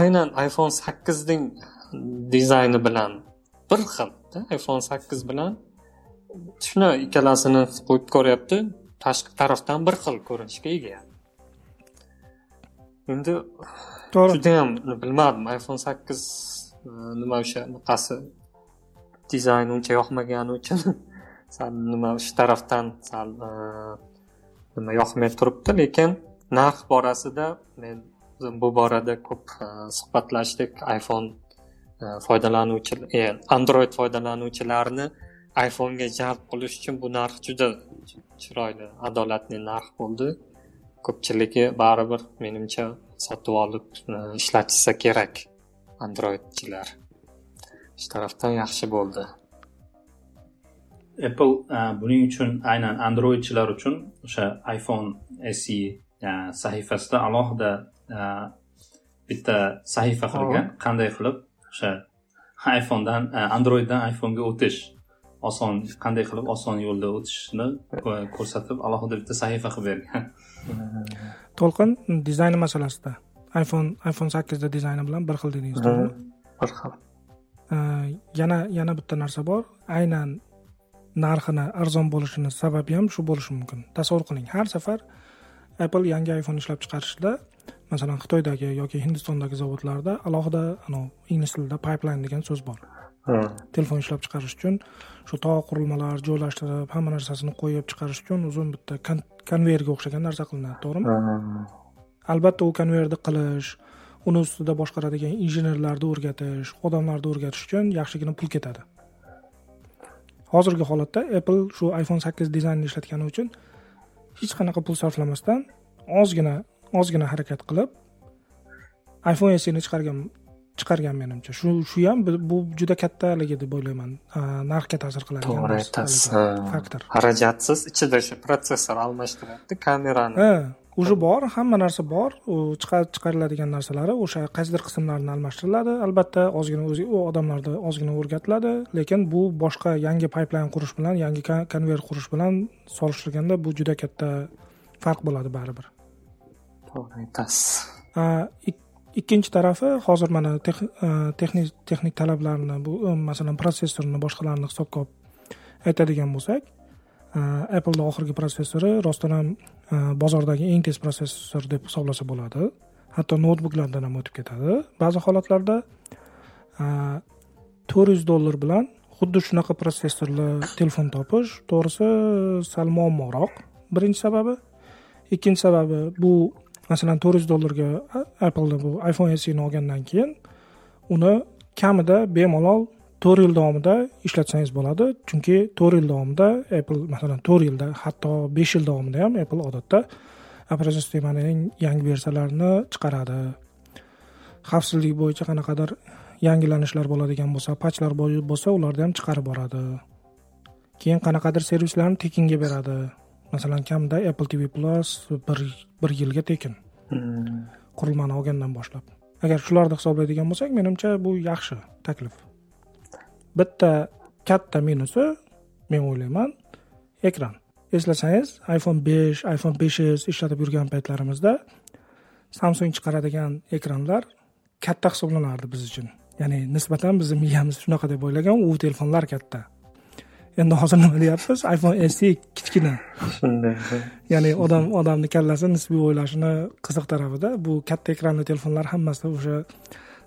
aynan iphone sakkizning dizayni bilan bir xil iphone sakkiz bilan shuni ikkalasini qo'yib ko'ryapti tashqi tarafdan bir xil ko'rinishga ega. Endi to'g'ri. judayam bilmadim iphone sakkiz nima o'sha bunaqasi dizayni uncha yoqmagani uchun sal nima shu tarafdan sal e, nima yoqmay turibdi lekin narx borasida men bu borada ko'p e, suhbatlashdik. iphone e, foydalanuvchi e, android foydalanuvchilarini iphonega jalb qilish uchun bu narx juda chiroyli adolatli narx bo'ldi. Ko'pchiligi baribir menimcha sotib olib ishlatishsa kerak androidchilar. Shu tarafdan yaxshi bo'ldi. Apple buning uchun aynan androidchilar uchun o'sha iphone se sahifasida alohida bitta sahifa qilgan. Qanday qilib? O'sha iphonedan androiddan iphonega o'tish. Oson qanday qilib oson yo'lda o'tishni ko'rsatib alohida bitta sahifa qilib bergan. To'lqin dizayni masalasida. iphone iphone sakkizni dizayni bilan bir xil dedingiz to'g'rimi? Bir xil. Yana yana bitta narsa bor. Aynan narxini arzon bo'lishini sababi ham shu bo'lishi mumkin. Tasavvur qiling har safar apple yangi iphone ishlab chiqarishda masalan xitoydagi yoki hindistondagi zavodlarda alohida ingliz tilida pipeline degan so'z bor. Telefon ishlab chiqarish uchun shu tog' qurilmalar joylashtirib hamma narsasini qo'yib chiqarish uchun uzun bitta konveyerga o'xshagan narsa qilinadi to'g'rimi? Albatta u konveyerni qilish uni ustida boshqaradigan injenerlarni o'rgatish odamlarni o'rgatish uchun yaxshigina pul ketadi. Hozirgi holatda apple shu iphone sakkiz dizaynini ishlatgani uchun hech qanaqa pul sarflamasdan ozgina ozgina harakat qilib iphone sni chiqargan chiqargan menimcha. Shu shu ham bu juda katta haligi deb o'ylayman. Narxga ta'sir qiladigan to'g'ri aytasiz faktor. Xarajatsiz ichida o'sha protsessor almashtiryapti kamerani уже bor hamma narsa bor. U chiqariladigan narsalari o'sha qaysidir qismlarini almashtiriladi. Albatta ozgina o'zi u odamlarda ozgina o'rgatiladi. Lekin bu boshqa yangi payplayn qurish bilan yangi konvert qurish bilan solishtirganda bu juda katta farq bo'ladi baribir. To'g'ri aytasiz. Ikkinchi tarafi hozir mana texnik texnik talablarni bu masalan protsessorni boshqalarni hisobga olib aytadigan bo'lsak Э, appleni oxirgi protsessori rostdan ham э, bozordagi eng tez protsessor deb hisoblasa bo'ladi. Hatto noutbuklardan ham o'tib ketadi. Ba'zi holatlarda e, to'rt yuz dollar bilan xuddi shunaqa protsessorli telefon topish to'g'risi sal muammoroq. Birinchi sababi. Ikkinchi sababi bu masalan to'rt yuz dollarga e, appleni bu iphone seni olgandan keyin uni kamida bemalol to'rt yil davomida ishlatsangiz bo'ladi. Chunki to'rt yil davomida apple masalan to'rt yilda hatto besh yil davomida ham apple odatda operating sistemaning yangi versiyalarini chiqaradi. Xavfsizlik bo'yicha qanaqadir yangilanishlar bo'ladigan bo'lsa patchlar bo'lsa ularni ham chiqarib boradi. Keyin qanaqadir servislarni tekinga beradi. Masalan kamida apple tv plus bir bir yilga tekin. Hmm. qurilmani olgandan boshlab. Agar shularni hisoblaydigan bo'lsak menimcha bu yaxshi taklif bitta katta minusi men o'ylayman ekran. Eslasangiz iphone besh iphone besh s ishlatib yurgan paytlarimizda samsung chiqaradigan ekranlar katta hisoblanardi biz uchun. Ya'ni nisbatan bizni miyamiz shunaqa deb o'ylagan u telefonlar katta. Endi hozir nima deyapmiz iphone se kichkina. Shunday ya'ni odam odamni kallasi nisbiy o'ylashini qiziq tarafida bu katta ekranli telefonlar hammasi o'sha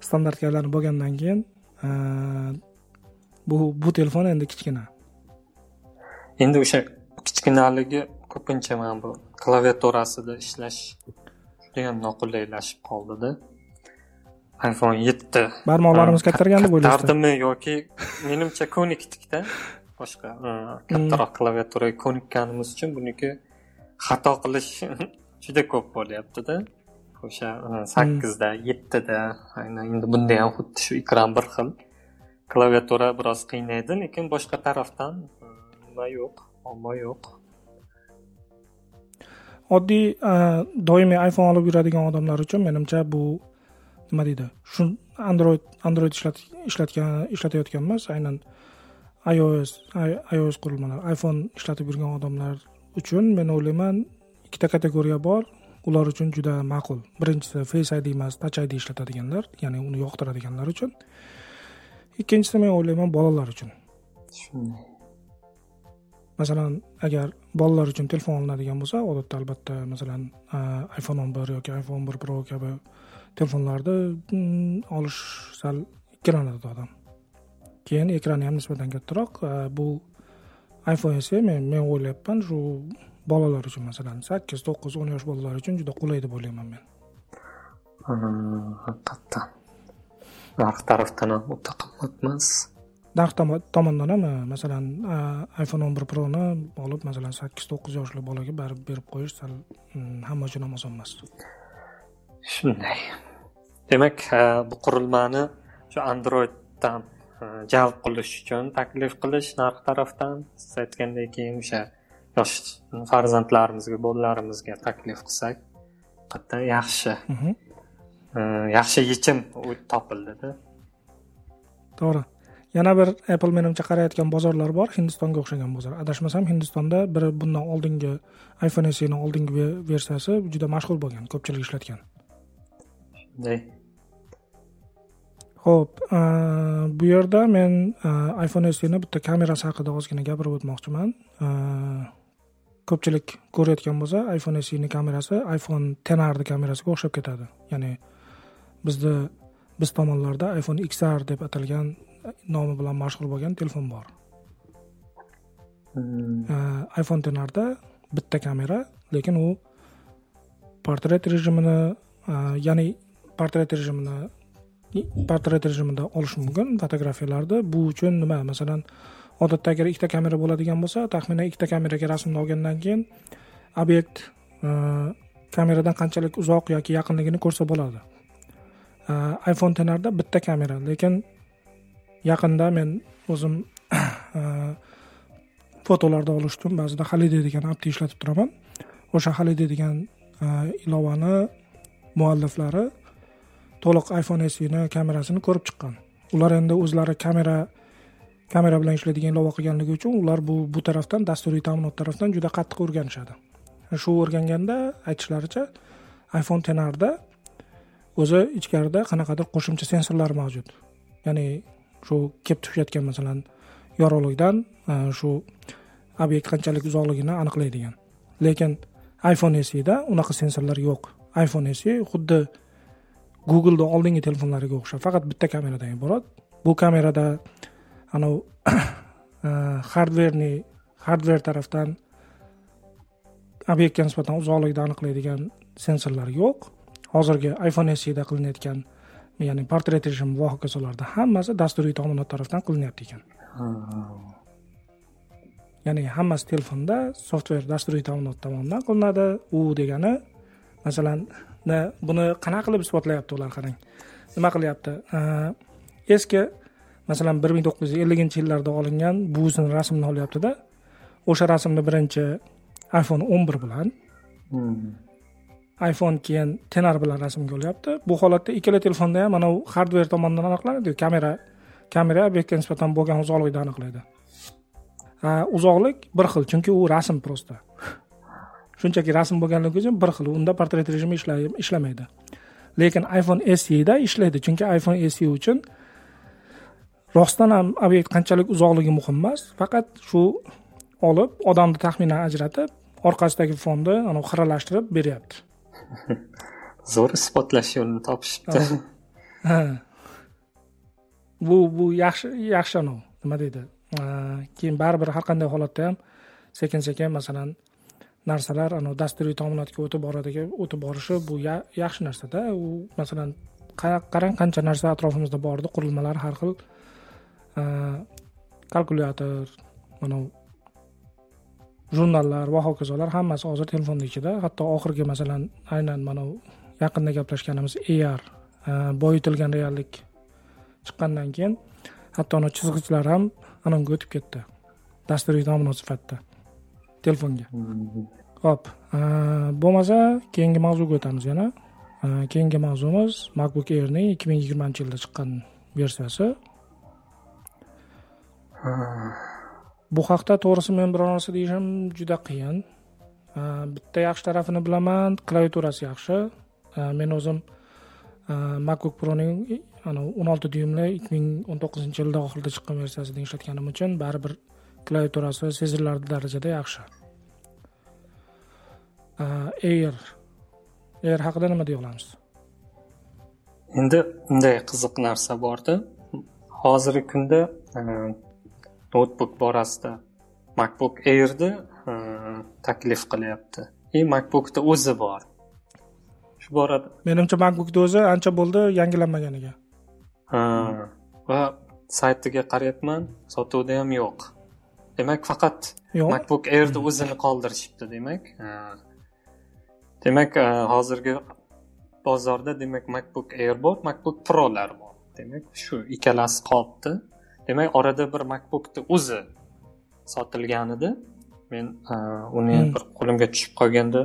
standartga aylanib bo'lgandan keyin bu bu telefon endi kichkina. Endi o'sha kichkinaligi ko'pincha mana bu klaviaturasida ishlash judayam noqulaylashib qoldida. iphone yetti. Barmoqlarimiz kattargan deb o'ylaysizmi kattartardimi yoki menimcha ko'nikdikda boshqa kattaroq klaviaturaga ko'nikkanimiz uchun buniki xato qilish juda ko'p bo'lyaptida. O'sha sakkizda yettida aynan endi bunda ham xuddi shu ekran bir xil klaviatura biroz qiynaydi lekin boshqa tarafdan e, nima yo'q muammo yo'q. Oddiy e, doimiy iphone olib yuradigan odamlar uchun menimcha bu nima deydi shu android android ishlatgan ishlatayotganmiz. Aynan ios ios qurilmalar iphone ishlatib yurgan odamlar uchun men o'ylayman ikkita kategoriya bor. Ular uchun juda ma'qul. Birinchisi face id emas touch id ishlatadiganlar ya'ni uni yoqtiradiganlar uchun. Ikkinchisi men o'ylayman bolalar uchun. Shunday. Masalan agar bolalar uchun telefon olinadigan bo'lsa odatda albatta masalan iphone o'n bir yoki iphone o'n bir pro kabi telefonlarni mm, olish sal ikkilanadi odam. Keyin ekrani ham nisbatan kattaroq bu iphone esa men men o'ylayapman shu bolalar uchun masalan sakkiz to'qqiz o'n yosh bolalar uchun juda qulay deb o'ylayman men. Haqiqatdan narx tarafdan ham o'ta qimmat emas narx tomondan ham masalan iphone o'n bir proni olib masalan sakkiz to'qqiz yoshli bolaga baribir berib qo'yish sal mm, hamma uchun ham oson emas. Shunday. Demak bu qurilmani shu androiddan jalb qilish uchun taklif qilish narx tarafdan siz aytgandek keyin o'sha yosh farzandlarimizga bolalarimizga taklif qilsak haqiqatdan yaxshi. Mhm. Yaxshi yechim topildida to'g'ri. Yana bir apple menimcha qarayotgan bozorlar bor. Hindistonga o'xshagan bozor. Adashmasam hindistonda bir bundan oldingi iphone seni oldingi versiyasi juda mashhur bo'lgan ko'pchilik ishlatgan. Shunday. Ho'p bu yerda men iphone sni bitta kamerasi haqida ozgina gapirib o'tmoqchiman. Ko'pchilik ko'rayotgan bo'lsa iphone sni kamerasi iphone tenarni kamerasiga o'xshab ketadi. Ya'ni bizni biz tomonlarda iphone xr deb atalgan nomi bilan mashhur bo'lgan telefon bor. Iphone tenarda bitta kamera lekin u portret rejimini ya'ni portret rejimini portret rejimida olish mumkin. Fotografiyalarni bu uchun nima? Masalan odatda agar ikkita kamera bo'ladigan bo'lsa taxminan ikkita kameraga rasmni olgandan keyin obyekt kameradan qanchalik uzoq yoki yaqinligini ko'rsa bo'ladi Э, iphone tenarda bitta kamera lekin yaqinda men o'zim э, fotolarni olishdim. Ba'zida halide degan appni ishlatib turaman. O'sha halide degan э, ilovani mualliflari to'liq iphone sni kamerasini ko'rib chiqqan. Ular endi o'zlari kamera kamera bilan ishlaydigan ilova qilganligi uchun ular bu bu tarafdan dasturiy ta'minot tarafdan juda qattiq o'rganishadi. Shu o'rganganda aytishlaricha iphone tenarda o'zi ichkarida qanaqadir qo'shimcha sensorlar mavjud. Ya'ni shu kelib tushayotgan masalan yorug'likdan e, shu obyekt qanchalik uzoqligini aniqlaydigan. Lekin iphone sida unaqa sensorlar yo'q. iphone se xuddi googleni oldingi telefonlariga o'xshab faqat bitta kameradan iborat. Bu kamerada anavi e, hardverni hardver tarafdan obyektga nisbatan uzoqlikni aniqlaydigan sensorlar yo'q. Hozirgi iphone sida qilinayotgan ya'ni portret rejim va hokazolarda hammasi dasturiy ta'minot tarafdan qilinyapti ekan. Ya'ni hammasi telefonda softver dasturiy ta'minot tomonidan qilinadi. U degani masalan buni qanaqa qilib isbotlayapti ular qarang. Nima qilyapti? Eski masalan bir ming to'qqiz yuz elliginchi yillarda olingan buvisini rasmini olyaptida o'sha rasmni birinchi iphone o'n bir bilan iphone keyin tenar bilan rasmga olyapti. Bu holatda ikkala telefonda ham anavi hardver tomonidan aniqlanadiku kamera kamera obyektga nisbatan bo'lgan uzoqlikni aniqlaydi. Uzoqlik bir xil chunki u rasm просто shunchaki rasm bo'lganligi uchun bir xil unda portret rejimi ishlamaydi. Lekin iphone seda ishlaydi chunki iphone se uchun rostdan ham obyekt qanchalik uzoqligi muhim emas. Faqat shu olib odamni taxminan ajratib orqasidagi fonni xiralashtirib beryapti. zo'r isbotlash yo'lini topishibdi ah. bu bu yaxshi yaxshi anavi nima deydi? Ah, keyin baribir har qanday holatda ham sekin sekin masalan narsalar anavi dasturiy ta'minotga o'tib boradiki o'tib borishi bu yaxshi narsada. U masalan qarang qancha narsa atrofimizda bor edi qurilmalar har xil ah, kalkulyator mana jurnallar va hokazolar hammasi hozir telefonni ichida hatto oxirgi masalan aynan mana yaqinda gaplashganimiz ar e, boyitilgan reallik chiqqandan keyin hatto ana chizg'ichlar ham ananga o'tib ketdi. Dasturiy ta'minot sifatida telefonga. Ho'p e, bo'lmasa keyingi mavzuga o'tamiz yana. E, keyingi mavzumiz macbook airning ikki ming yigirmanchi yilda chiqqan versiyasi. Bu haqda to'g'risi men biror narsa deyishim juda qiyin. Bitta yaxshi tarafini bilaman klaviaturasi yaxshi. Men o'zim macbook proning o'n olti dyumli ikki ming o'n to'qqizinchi yilda oxirida chiqqan versiyasida ishlatganim uchun baribir klaviaturasi sezilarli darajada yaxshi. Air. Air haqida nima deya olamiz? Endi bunday qiziq narsa borda hozirgi kunda noutbuk borasida macbook airni taklif qilyapti. И macbookni o'zi bor. Shu borada menimcha macbookni o'zi ancha bo'ldi yangilanmaganiga. Va saytiga qarayapman sotuvda ham yo'q. Demak faqat macbook airni o'zini qoldirishibdi demak. Demak hozirgi bozorda demak macbook air bor macbook prolar bor. Demak shu ikkalasi qolibdi demak orada bir macbookni o'zi sotilgan edi men uni hmm. bir qo'limga tushib qolganda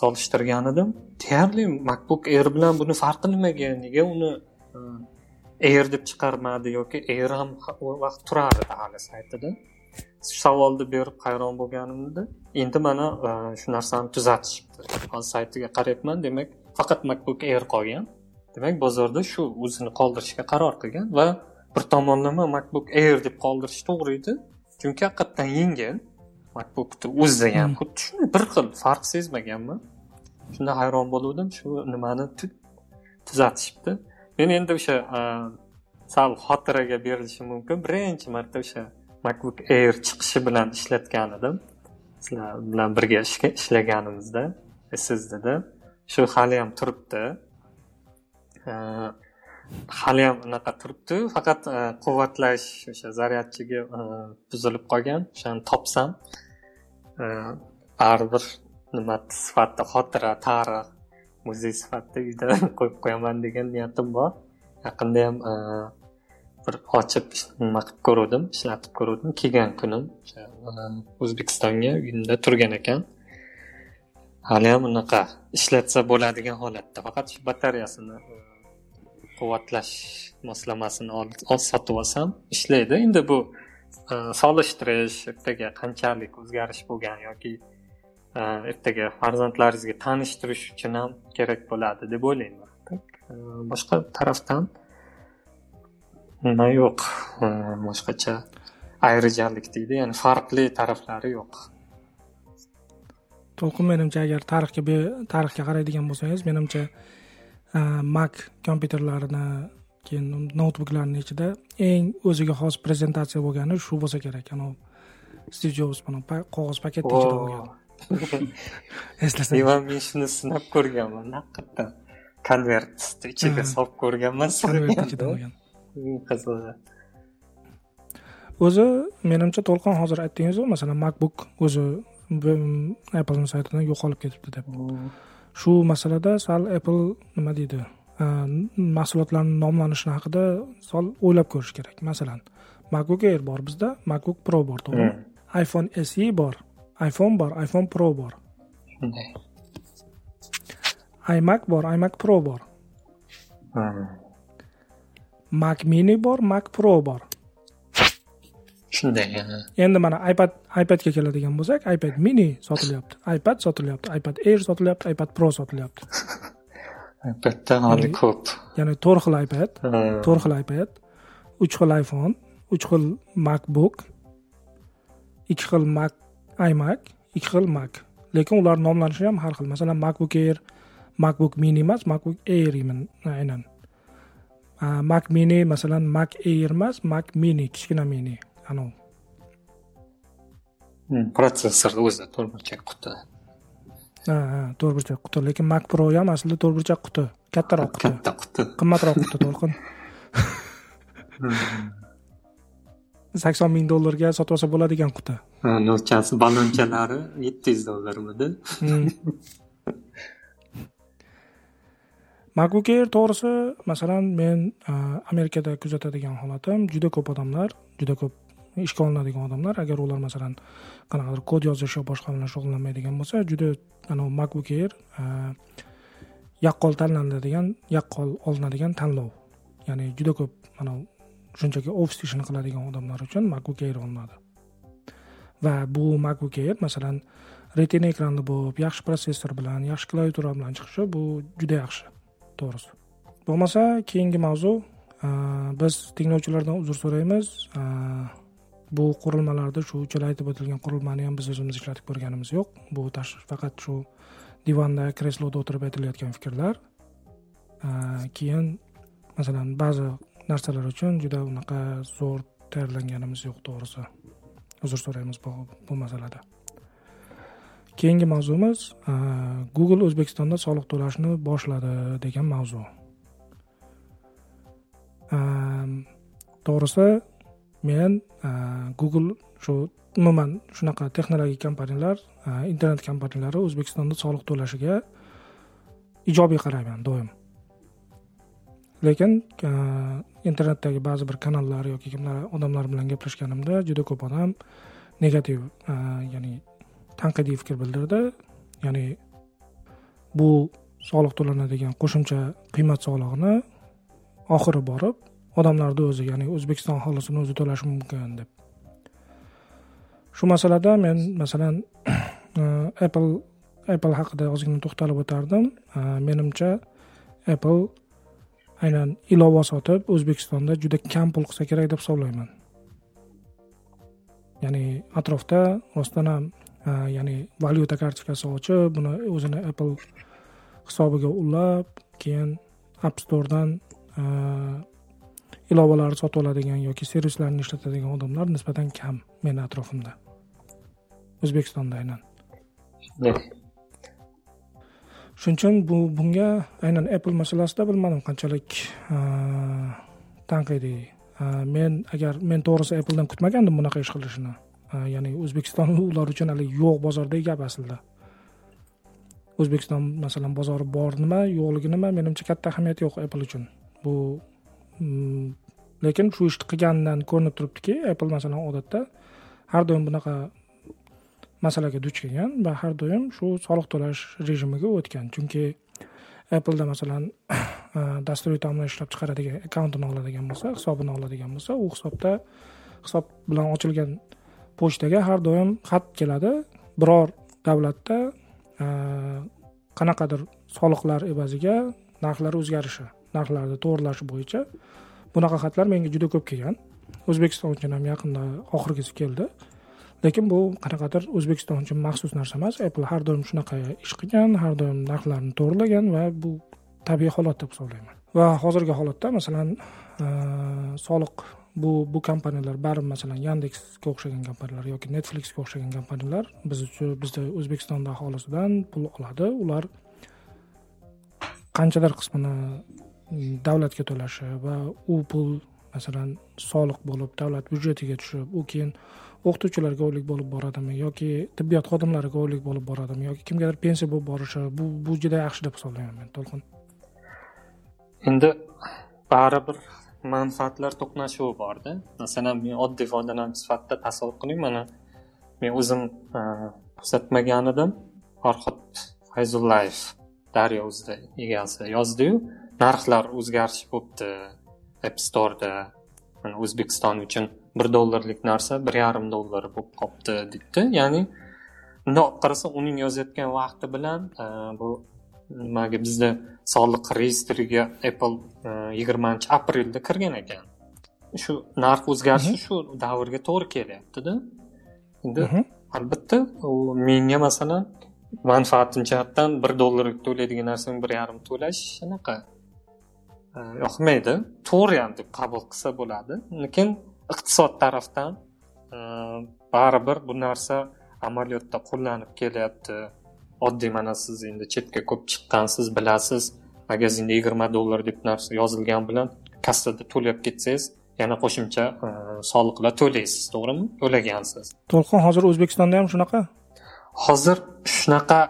solishtirgan edim deyarli macbook air bilan buni farqi nimaga nega uni air deb chiqarmadi yoki air ham u vaqt turar edi hali saytida. Savolni berib hayron bo'lganimda endi mana shu narsani tuzatishibdi. Hozir saytiga qarayapman demak faqat macbook air qolgan. Demak bozorda shu o'zini qoldirishga qaror qilgan va bir tomonlama macbook air deb qoldirish to'g'ri edi chunki haqiqatdan yengil macbookni o'zi ham xuddi shunday bir xil farq sezmaganman shunda hayron bo'luvdim shu nimani tuzatishibdi. Men endi o'sha sal xotiraga berilishi mumkin. Birinchi marta o'sha macbook air chiqishi bilan ishlatgan edim. Sizlar bilan birga ishlaganimizda ssdda shu haliyam turibdi haliyam unaqa turibdi. Faqat e, quvvatlash o'sha zaryadchigi e, buzilib qolgan. O'shani topsam e, baribir nima sifatida xotira tarix muzey sifatida uyda qo'yib qo'yaman degan niyatim bor. Yaqinda ham bir ochib nima qilib ko'ruvdim ishlatib ko'ruvdim. Kelgan kunim o'sha o'zbekistonga uyimda turgan ekan. Hali ham unaqa ishlatsa bo'ladigan holatda. Faqat shu batareyasini quvvatlash moslamasini sotib olsam ishlaydi. Endi bu e, solishtirish ertaga qanchalik o'zgarish bo'lgan yoki e, ertaga farzandlaringizga tanishtirish uchun ham kerak bo'ladi deb o'ylayman. E, boshqa tarafdan nima yo'q? Boshqacha ayrijalik deydi ya'ni farqli taraflari yo'q. To'lqin menimcha agar tarixga tarixga qaraydigan bo'lsangiz menimcha mac kompyuterlarini keyin noutbuklarni ichida eng o'ziga xos prezentatsiya bo'lgani shu bo'lsa kerak. Anavi stiv jobs mana qog'oz paketni ichida bo'lgan. Eslasam. Man men shuni sinab ko'rganman. Haqiqatdan konvertni ichiga solib ko'rganman. Konvert ichida bo'lgan. O'zi menimcha to'lqin hozir aytdingizu masalan macbook o'zi apple saytidan yo'qolib ketibdi deb shu masalada sal apple nima deydi? Mahsulotlarni nomlanishini haqida sal o'ylab ko'rish kerak. Masalan macbook air bor bizda macbook pro bor to'g'rimi? Hmm. iphone se bor iphone bor iphone pro bor. Shunday imac bor imac pro bor. Hmm. mac mini bor mac pro bor shunday endi mana ipad ipadga keladigan bo'lsak ipad mini sotilyapti. ipad sotilyapti ipad air sotilyapti ipad pro sotilyapti. ipadda hali ko'p. ya'ni to'rt xil ipad to'rt xil ipad uch xil iphone uch xil macbook ikki xil mac imac ikki xil mac. Lekin ular nomlanishi ham har xil. Masalan macbook air macbook mini emas macbook air aynan. Mac mini masalan mac air emas mac mini kichkina mini anavi protsessorni o'zi to'rtburchak quti ha ha to'rtburchak quti lekin mac pro ham aslida to'rtburchak quti kattaroq quti katta quti qimmatroq quti to'lqin sakson ming dollarga sotib olsa bo'ladigan quti nochasi balonchalari yetti yuz dollarmidi macbook air to'g'risi masalan men amerikada kuzatadigan holatim juda ko'p odamlar juda ko'p ishga olinadigan odamlar agar ular masalan qanaqadir kod yozish yo boshqa bilan shug'ullanmaydigan bo'lsa juda anavi macbook air e, yaqqol tanlanadigan yaqqol olinadigan tanlov. Ya'ni juda ko'p anavi shunchaki ofis ishini qiladigan odamlar uchun macbook air olinadi. Va bu macbook air masalan retina ekranli bo'lib yaxshi protsessor bilan yaxshi klaviatura bilan chiqishi bu juda yaxshi. To'g'risi. Bo'lmasa keyingi mavzu e, biz tinglovchilardan uzr so'raymiz. E, bu qurilmalarda shu uchala aytib o'tilgan qurilmani ham biz o'zimiz ishlatib ko'rganimiz yo'q. Bu faqat shu divanda kresloda o'tirib aytilayotgan fikrlar. Keyin masalan ba'zi narsalar uchun juda unaqa zo'r tayyorlanganimiz yo'q to'g'risi. Uzr so'raymiz bu, bu masalada. Keyingi mavzumiz google o'zbekistonda soliq to'lashni boshladi degan mavzu. To'g'risi men google shu umuman shunaqa texnologik kompaniyalar internet kompaniyalari o'zbekistonda soliq to'lashiga ijobiy qarayman doim. Lekin internetdagi ba'zi bir kanallar yoki kimlar odamlar bilan gaplashganimda juda ko'p odam negativ ya'ni tanqidiy fikr bildirdi. Ya'ni bu soliq to'lanadigan qo'shimcha qiymat solig'ini oxiri borib odamlarni o'zi ya'ni o'zbekiston aholisini o'zi to'lashi mumkin deb. Shu masalada men masalan uh, apple apple haqida ozgina to'xtalib o'tardim. Uh, menimcha apple aynan ilova sotib o'zbekistonda juda kam pul qilsa kerak deb hisoblayman. Ya'ni atrofda rostdan ham uh, ya'ni valyuta kartochkasi ochib buni o'zini apple hisobiga ulab keyin app storedan ilovalarni sotib oladigan yoki servislarni ishlatadigan odamlar nisbatan kam meni atrofimda. O'zbekistonda aynan. Shuning uchun bu bunga aynan apple masalasida bilmadim qanchalik tanqidiy men agar men to'g'risi appledan kutmagandim bunaqa ish qilishini. Ya'ni o'zbekiston ular uchun haligi yo'q bozordek gap aslida. O'zbekiston masalan bozori bor nima yo'qligi nima menimcha katta ahamiyati yo'q apple uchun. Bu lekin shu ishni qilganidan ko'rinib turibdiki apple masalan odatda har doim bunaqa masalaga duch kelgan va har doim shu soliq to'lash rejimiga o'tgan. Chunki appleda masalan dasturiy taomlar ishlab chiqaradigan akkauntini oladigan bo'lsa hisobini oladigan bo'lsa u hisobda hisob bilan ochilgan pochtaga har doim xat keladi. Biror davlatda qanaqadir soliqlar evaziga narxlar o'zgarishi. Narxlarni to'g'irlash bo'yicha bunaqa xatlar menga juda ko'p kelgan. O'zbekiston uchun ham yaqinda oxirgisi keldi. Lekin bu qanaqadir o'zbekiston uchun maxsus narsa emas. Apple har doim shunaqa ish qilgan har doim narxlarni to'g'irlagan va bu tabiiy holat deb hisoblayman. Va hozirgi holatda masalan soliq bu bu kompaniyalar baribir masalan yandexga o'xshagan kompaniyalar yoki netflixga o'xshagan kompaniyalar biz uchun bizda o'zbekistonda aholisidan pul oladi. Ular qanchadir qismini davlatga to'lashi va u pul masalan soliq bo'lib davlat byudjetiga tushib u keyin o'qituvchilarga oylik bo'lib boradimi yoki tibbiyot xodimlariga oylik bo'lib boradimi yoki kimgadir pensiya bo'lib borishi bu bu juda yaxshi deb hisoblayman men to'lqin. Endi baribir manfaatlar to'qnashuvi borda. Masalan men oddiy foydalanuvchi sifatida tasavvur qiling mana men o'zim e, kuzatmagan edim farhod fayzullayev daryo uzda egasi yozdiyu. Narxlar o'zgarish bo'libdi app storeda o'zbekiston uchun bir dollarlik narsa bir yarim dollar bo'lib qolibdi deydi ya'ni bundoq olib qarasa uning yozayotgan vaqti bilan e, bu nimaga bizda soliq reyestriga apple e, yigirmanchi aprelda kirgan ekan. Shu narx o'zgarishi shu davrga to'g'ri kelyaptida. Endi albatta u menga masalan manfaatim jihatdan bir dollar to'laydigan narsani bir yarim to'lash shunaqa yoqmaydi. To'g'ri ham deb qabul qilsa bo'ladi. Lekin iqtisod tarafdan e, baribir bu narsa amaliyotda qo'llanib kelyapti. Oddiy mana siz endi chetga ko'p chiqqansiz bilasiz. Magazinda yigirma dollar deb narsa yozilgani bilan kassada to'lab ketsangiz yana qo'shimcha e, soliqlar to'laysiz to'g'rimi? To'lagansiz. To'lqin hozir o'zbekistonda ham shunaqa? Hozir shunaqa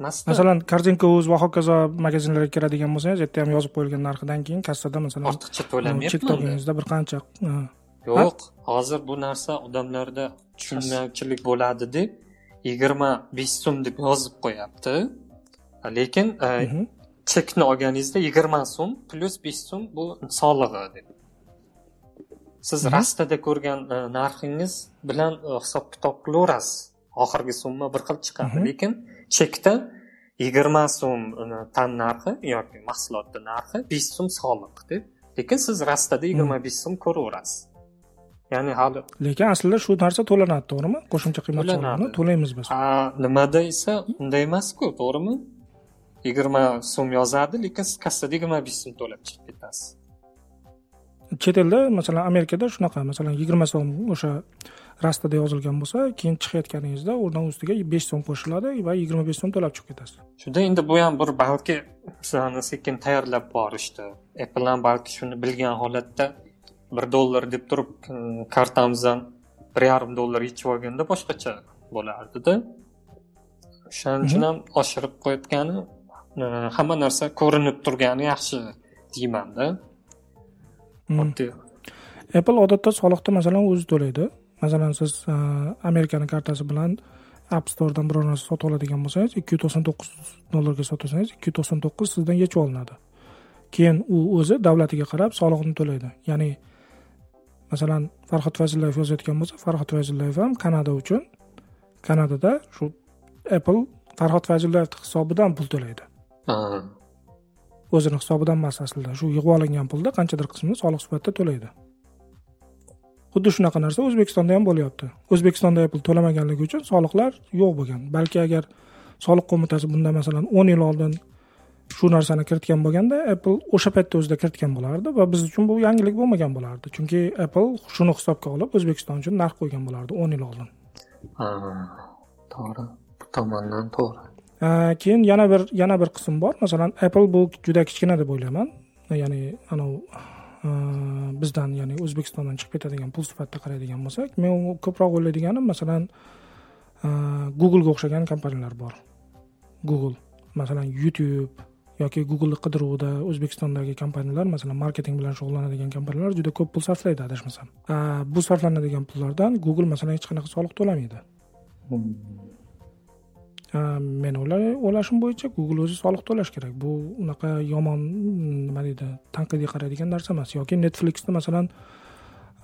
emasda masalan korzinka uz va hokazo magazinlarga kiradigan bo'lsangiz yerda ham yozib qo'yilgan narxidan keyin kassada masalan ortiqcha to'lamayapman chektogingizda bir qancha yo'q hozir bu narsa odamlarda tushunmovchilik bo'ladi deb yigirma besh so'm deb yozib qo'yapti. Lekin e, mhm. chekni olganingizda yigirma so'm plyus besh so'm bu solig'i deb. Siz mhm. rastada ko'rgan e, narxingiz bilan e, hisob kitob qilaverasiz oxirgi summa bir xil chiqadi. Mhm. lekin chekda yigirma so'm tan narxi yoki mahsulotni narxi besh so'm soliq deb. Lekin siz rastada yigirma besh so'm ko'raverasiz. Ya'ni hali lekin aslida shu narsa to'lanadi to'g'rimi? Qo'shimcha qiymat solig'ini to'laymiz biz. Nimada esa unday emasku to'g'rimi? Yigirma so'm yozadi lekin siz kassada yigirma besh so'm to'lab chiqib ketasiz. Chet elda masalan amerikada shunaqa masalan yigirma so'm o'sha rastada yozilgan bo'lsa keyin chiqayotganingizda undan ustiga besh so'm qo'shiladi va yigirma besh so'm to'lab chiqib ketasiz shunda endi bu ham bir balki bizani sekin tayyorlab borishdi. Apple ham balki shuni bilgan holatda bir dollar deb turib kartamizdan bir yarim dollar yechib olganda boshqacha bo'lardida. O'shaning uchun ham oshirib qo'yayotgani hamma narsa ko'rinib turgani yaxshi deymanda. Oddiy apple odatda soliqni masalan o'zi to'laydi masalan siz amerikani kartasi bilan app storedan biror narsa sotib oladigan bo'lsangiz ikki yuz to'qson to'qqiz dollarga sotsangiz ikki yuz to'qson to'qqiz sizdan yechib olinadi. Keyin u o'zi davlatiga qarab soliqni to'laydi. Ya'ni masalan farhod fayzullayev yozayotgan bo'lsa farhod fayzullayev ham kanada uchun kanadada shu apple farhod fayzullayevni hisobidan pul to'laydi. O'zini hisobidan emas aslida. Shu yig'ib olingan pulda qanchadir qismini soliq sifatida to'laydi xuddi shunaqa narsa o'zbekistonda ham bo'lyapti. O'zbekistonda apple to'lamaganligi uchun soliqlar yo'q bo'lgan. Balki agar soliq qo'mitasi bundan masalan o'n yil oldin shu narsani kiritgan bo'lganda apple o'sha paytda o'zida kiritgan bo'lardi va biz uchun bu yangilik bo'lmagan bo'lardi. Chunki apple shuni hisobga olib o'zbekiston uchun narx qo'ygan bo'lardi o'n yil oldin. To'g'ri. Bu tomondan to'g'ri. Keyin yana bir yana bir qism bor. Masalan apple bu juda kichkina deb o'ylayman. Ya'ni anavi bizdan ya'ni o'zbekistondan chiqib ketadigan pul sifatida qaraydigan bo'lsak men ko'proq o'ylaydiganim masalan googlega o'xshagan kompaniyalar bor. Google masalan youtube yoki google qidiruvida o'zbekistondagi kompaniyalar masalan marketing bilan shug'ullanadigan kompaniyalar juda ko'p pul sarflaydi adashmasam. Bu sarflanadigan pullardan google masalan hech qanaqa soliq to'lamaydi. Hmm. Ehm, men o'ylashim bo'yicha google o'zi soliq to'lash kerak. Bu unaqa yomon mm, nima deydi tanqidiy qaraydigan narsa emas. Yoki netflixni masalan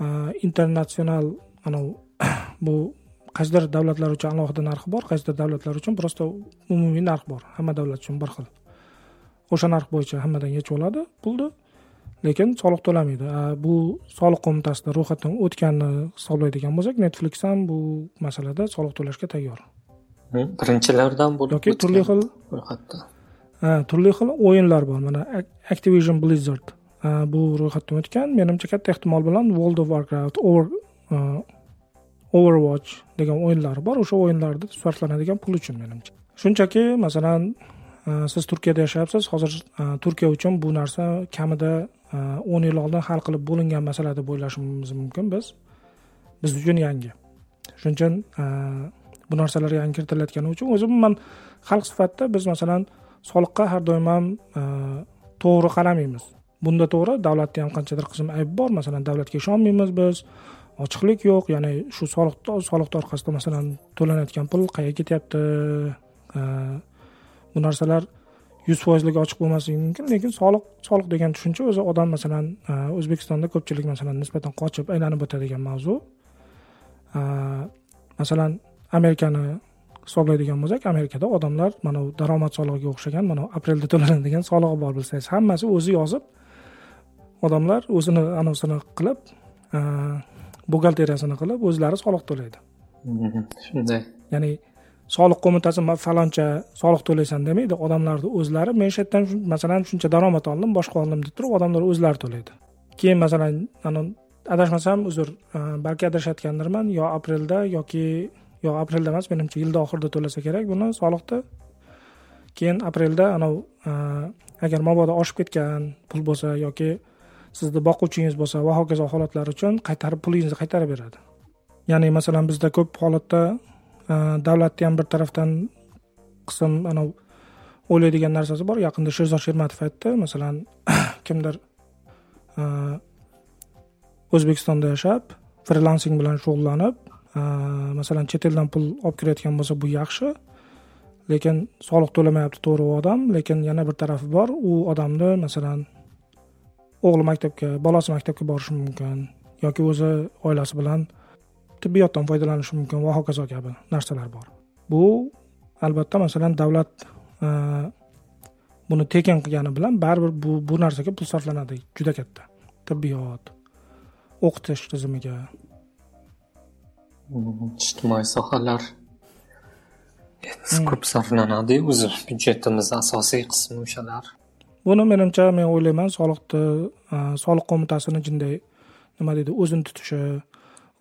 ehm, internatsional anavi bu qaysidir davlatlar uchun alohida narxi bor qaysidir davlatlar uchun просто umumiy narx bor. Hamma davlat uchun bir xil. O'sha narx bo'yicha hammadan yechib oladi pulni lekin soliq to'lamaydi. Bu soliq qo'mitasida ro'yxatdan o'tganini hisoblaydigan bo'lsak netflix ham bu masalada soliq to'lashga tayyor. Birinchilardan bo'lib yoki turli xil ro'yxatda turli xil o'yinlar bor. Mana activision blizzard. Bu ro'yxatdan o'tgan. Menimcha katta ehtimol bilan world of warcraft over overwatch degan o'yinlar bor. O'sha o'yinlarda sarflanadigan pul uchun menimcha. Shunchaki masalan siz turkiyada yashayapsiz. Hozir turkiya uchun bu narsa kamida o'n yil oldin hal qilib bo'lingan masala deb o'ylashimiz mumkin biz. Biz uchun yangi. Shuning uchun bu narsalar yangi kiritilayotgani uchun o'zim man xalq sifatida biz masalan soliqqa har doim ham e, to'g'ri qaramaymiz bunda to'g'ri davlatni ham qanchadir qism ayb bor. Masalan davlatga ishonmaymiz biz. Ochiqlik yo'q. Ya'ni shu soliq soliqni orqasida masalan to'lanayotgan pul qayerga ketyapti? E, bu narsalar yuz foizlik ochiq bo'lmasligi mumkin. Lekin soliq soliq degan tushuncha o'zi odam masalan e, o'zbekistonda ko'pchilik masalan nisbatan qochib aylanib o'tadigan mavzu. Masalan amerikani hisoblaydigan bo'lsak amerikada odamlar mana bu daromad solig'iga o'xshagan mana aprelda to'lanadigan solig'i bor bilsangiz hammasi o'zi yozib odamlar o'zini anavsini qilib buxgalteriyasini qilib o'zlari soliq to'laydi. Shunday. Ya'ni soliq qo'mitasi faloncha soliq to'laysan demaydi odamlarni o'zlari men shu yerdan masalan shuncha daromad oldim boshqa oldim deb turib odamlar o'zlari to'laydi. Keyin masalan adashmasam uzr balki adashayotgandirman yo aprelda yoki yo aprelda emas menimcha yilni oxirida to'lasa kerak. Buni soliqni keyin aprelda anavi e, agar mabodo oshib ketgan pul bo'lsa yoki sizni boquvchingiz bo'lsa va hokazo holatlar uchun qaytarib pulingizni qaytarib beradi. Ya'ni masalan bizda ko'p holatda e, davlatni ham bir tarafdan qism anavi o'ylaydigan narsasi bor. Yaqinda sherzod shermatov aytdi. Masalan kimdir e, o'zbekistonda yashab frilansing bilan shug'ullanib Э, masalan chet eldan pul olib kirayotgan bo'lsa bu yaxshi lekin soliq to'lamayapti to'g'ri u odam lekin yana bir tarafi bor u odamni masalan o'g'li maktabga bolasi maktabga borishi mumkin yoki o'zi oilasi bilan tibbiyotdan foydalanishi mumkin va hokazo kabi narsalar bor. Bu albatta masalan davlat e, buni tekin qilgani bilan baribir bu bu narsaga pul sarflanadi juda katta. Tibbiyot o'qitish tizimiga ijtimoiy sohalar. Ko'p sarflanadi. O'zi byudjetimiz asosiy qismi o'shalar. Buni menimcha men o'ylayman. Soliqni soliq qo'mitasini jinday nima deydi o'zini tutishi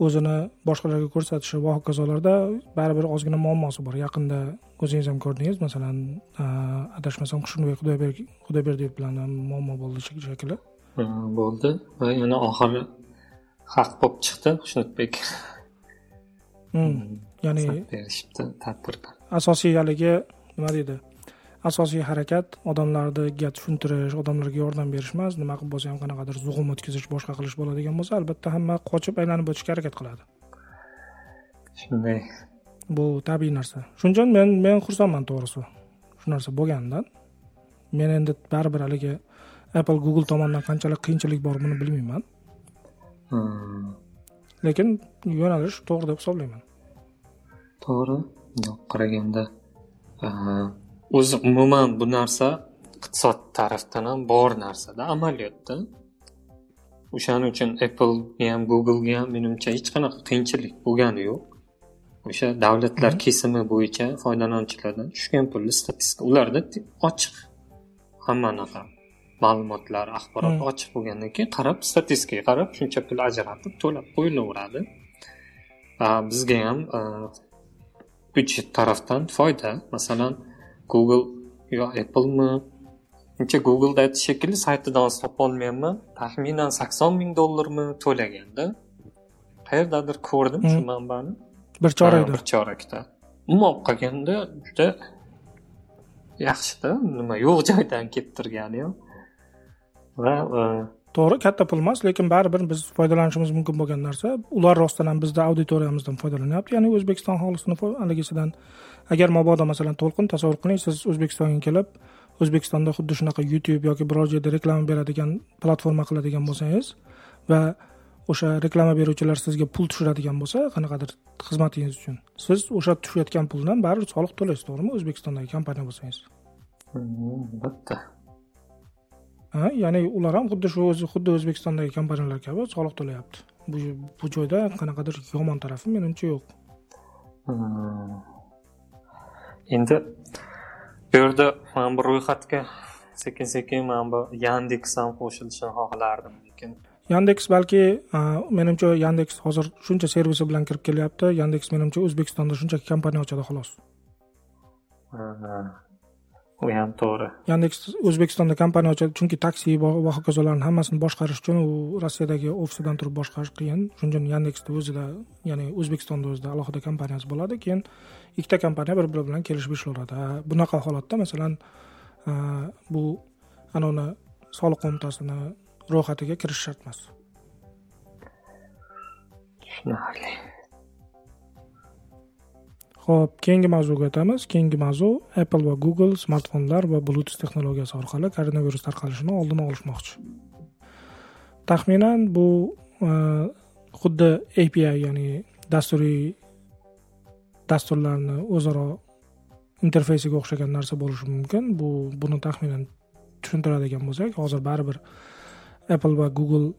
o'zini boshqalarga ko'rsatishi va hokazolarda baribir ozgina muammosi bor. Yaqinda o'zingiz ham ko'rdingiz masalan adashmasam xushnurbek xudoyberdiyev bilan ham muammo bo'ldi shekilli. Bo'ldi. Va yana oxiri haq bo'lib chiqdi xushnudbek. Hmm. Ya'ni asosiy haligi nima deydi? Asosiy harakat odamlarga tushuntirish odamlarga yordam berish emas. Nima qilib bo'lsa ham qanaqadir zug'um o'tkazish boshqa qilish bo'ladigan bo'lsa albatta hamma qochib aylanib o'tishga harakat qiladi. Shunday. Bu tabiiy narsa. Shuning uchun men men xursandman to'g'risi. Shu narsa bo'lganidan. Men endi baribir haligi apple google tomonidan qanchalik qiyinchilik bor buni bilmayman. Hmm. Lekin yo'nalish to'g'ri deb hisoblayman. To'g'ri. Qaraganda o'zi umuman bu narsa iqtisod tarafdan ham bor narsada amaliyotda. O'shaning uchun applega ham googlega ham menimcha hech qanaqa qiyinchilik bo'lgani yo'q. O'sha davlatlar kesimi bo'yicha foydalanuvchilardan tushgan pulni statistika ularda ochiq hammanaqa ma'lumotlar axborot hmm. ochiq bo'lgandan keyin qarab statistikaga qarab shuncha pul ajratib to'lab qo'yilaveradi bizga ham byudjet tarafdan foyda. Masalan google yo applemi? Uncha googleda aytish shekilli saytidan topolmayapman taxminan sakson ming dollarmi to'laganda. Qayerdadir ko'rdim shu hmm. manbani. Bir chorakda bir chorakda umuman olib qaraganda juda yaxshida. Nima yo'q joydan kelib turgani ham va to'g'ri katta pul emas lekin baribir biz foydalanishimiz mumkin bo'lgan narsa. Ular rostdan ham bizni auditoriyamizdan foydalanyapti ya'ni o'zbekiston aholisini haligisidan agar mabodo masalan to'lqin tasavvur qiling siz o'zbekistonga kelib o'zbekistonda xuddi shunaqa youtube yoki biror joyda reklama beradigan platforma qiladigan bo'lsangiz va o'sha reklama beruvchilar sizga pul tushiradigan bo'lsa qanaqadir xizmatingiz uchun. Siz o'sha tushayotgan puldan baribir soliq to'laysiz to'g'rimi? O'zbekistondagi kompaniya bo'lsangiz. Albatta ya'ni ular ham xuddi shu o'zi xuddi o'zbekistondagi kompaniyalar kabi soliq to'layapti. Bu bu joyda qanaqadir yomon tarafi menimcha yo'q. Hmm. endi bu yerda mana bu ro'yxatga sekin sekin mana bu yandeks ham qo'shilishini xohlardim lekin yandeks balki menimcha yandeks hozir shuncha servisi bilan kirib kelyapti. Yandeks menimcha o'zbekistonda shunchaki kompaniya ochadi xolos u ham to'g'ri yandeks o'zbekistonda kompaniya ochadi chunki taksi va hokazolarni hammasini boshqarish uchun u rossiyadagi ofisidan turib boshqarish qiyin. Shuning uchun yandeksni o'zida ya'ni o'zbekistonda o'zida alohida kompaniyasi bo'ladi. Keyin ikkita kompaniya bir biri bilan kelishib ishlaveradi bunaqa holatda masalan bu anavini soliq qo'mitasini ro'yxatiga kirish shart emas tushunarli ho'p keyingi mavzuga o'tamiz. Keyingi mavzu apple va google smartfonlar va bluetooth texnologiyasi orqali koronavirus tarqalishini oldini olishmoqchi. Taxminan bu e, xuddi api ya'ni dasturiy dasturlarni o'zaro interfeysiga o'xshagan narsa bo'lishi mumkin. Bu buni taxminan tushuntiradigan bo'lsak hozir baribir apple va google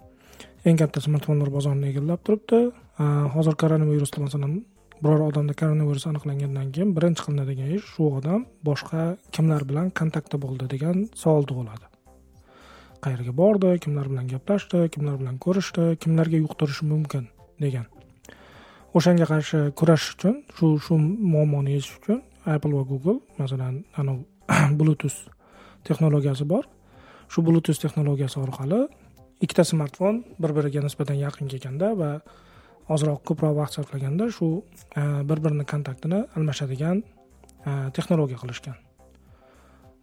eng katta smartfonlar bozorini egallab turibdi. E, hozir koronavirusda masalan biror odamda koronavirus aniqlangandan keyin birinchi qilinadigan ish shu odam boshqa kimlar bilan kontaktda bo'ldi degan savol tug'iladi. Qayerga bordi kimlar bilan gaplashdi kimlar bilan ko'rishdi kimlarga yuqtirishi mumkin degan. O'shanga qarshi kurashish uchun shu shu muammoni yechish uchun apple va google masalan anavi bluetooth texnologiyasi bor. Shu bluetooth texnologiyasi orqali ikkita smartfon bir biriga nisbatan yaqin kelganda va ozroq ko'proq vaqt sarflaganda shu e, bir birini kontaktini almashadigan e, texnologiya qilishgan.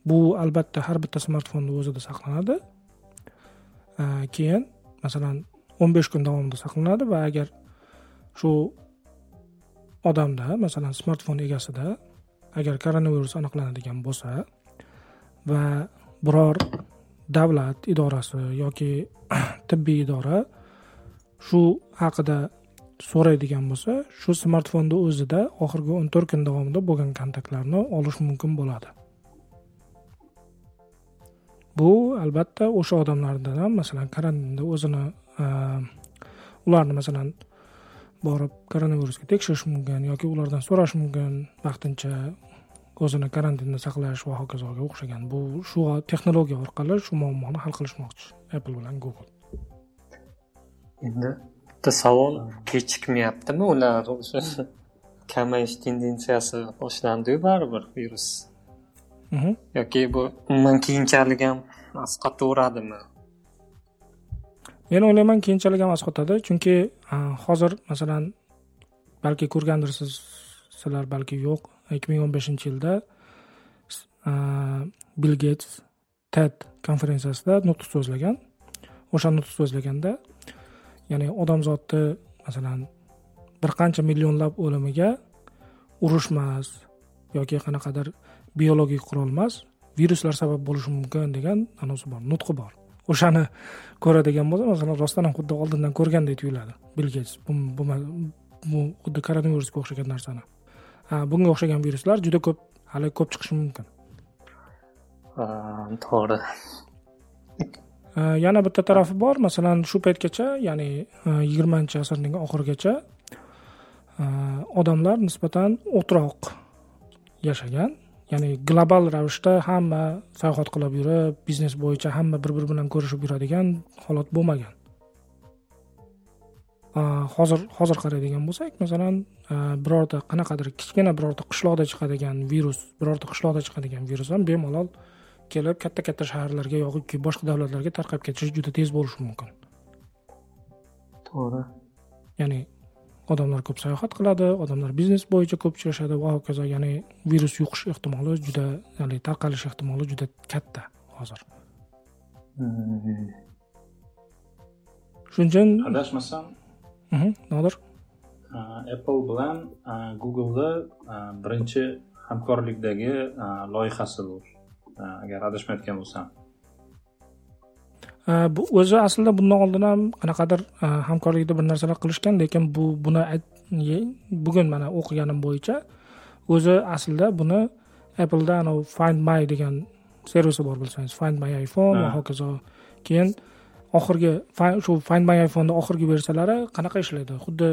Bu albatta har bitta smartfonni o'zida saqlanadi. E, keyin masalan o'n besh kun davomida saqlanadi va agar shu odamda masalan smartfon egasida agar koronavirus aniqlanadigan bo'lsa va biror davlat idorasi yoki tibbiy idora shu haqida so'raydigan bo'lsa shu smartfonni o'zida oxirgi o'n to'rt kun davomida bo'lgan kontaktlarni olish mumkin bo'ladi. Bu albatta o'sha odamlardan ham masalan karantinda o'zini e, ularni masalan borib koronavirusga tekshirish mumkin yoki ulardan so'rash mumkin vaqtincha o'zini karantinda saqlash va hokazoga o'xshagan. Bu shu texnologiya orqali shu muammoni hal qilishmoqchi apple bilan google. Endi bitta savol kechikmayaptimi? Ular o'sha kamayish tendensiyasi boshlandiyu baribir virus. Mhm. yoki bu umuman keyinchalik ham asqataveradimi men o'ylayman keyinchalik ham asqatadi chunki hozir masalan balki ko'rgandirsiz sizlar balki yo'q. ikki ming o'n beshinchi yilda bill geyts ted konferensiyasida nutq so'zlagan. O'sha nutq so'zlaganda ya'ni odamzodni masalan bir qancha millionlab o'limiga urushmas yoki qanaqadir biologik qurolmas viruslar sabab bo'lishi mumkin degan anavsi bor nutqi bor. O'shani ko'radigan bo'lsa masalan rostdan ham xuddi oldindan ko'rgandek tuyuladi. Bill geyts bu bu xuddi koronavirusga o'xshagan narsani. Bunga o'xshagan viruslar juda ko'p hali ko'p chiqishi mumkin. To'g'ri. Э, yana bitta tarafi bor. Masalan shu paytgacha ya'ni e, yigirmanchi asrning oxirigacha e, odamlar nisbatan o'troq yashagan. Ya'ni global ravishda hamma sayohat qilib yurib biznes bo'yicha hamma bir biri bilan ko'rishib yuradigan holat bo'lmagan. E, hozir hozir qaraydigan bo'lsak masalan birorta qanaqadir kichkina birorta qishloqda chiqadigan virus birorta qishloqda chiqadigan virus ham bemalol kelib katta katta shaharlarga yoki boshqa davlatlarga tarqab ketishi juda tez bo'lishi mumkin. To'g'ri. Ya'ni odamlar ko'p sayohat qiladi odamlar biznes bo'yicha ko'p uchrashadi va hokazo ya'ni virus yuqish ehtimoli juda ya'ni tarqalish ehtimoli juda katta hozir. Hmm. shuning uchun adashmasam? Nodir. Apple bilan googleni birinchi hamkorlikdagi loyihasi bu agar adashmayotgan bo'lsam. Bu o'zi aslida bundan oldin ham qanaqadir hamkorlikda bir narsalar qilishgan lekin bu buni bugun mana o'qiganim bo'yicha o'zi aslida buni appleda anavi find my degan servisi bor bilsangiz. Find my iphone va hokazo. Keyin oxirgi shu find my iphoneni oxirgi versiyalari qanaqa ishlaydi? Xuddi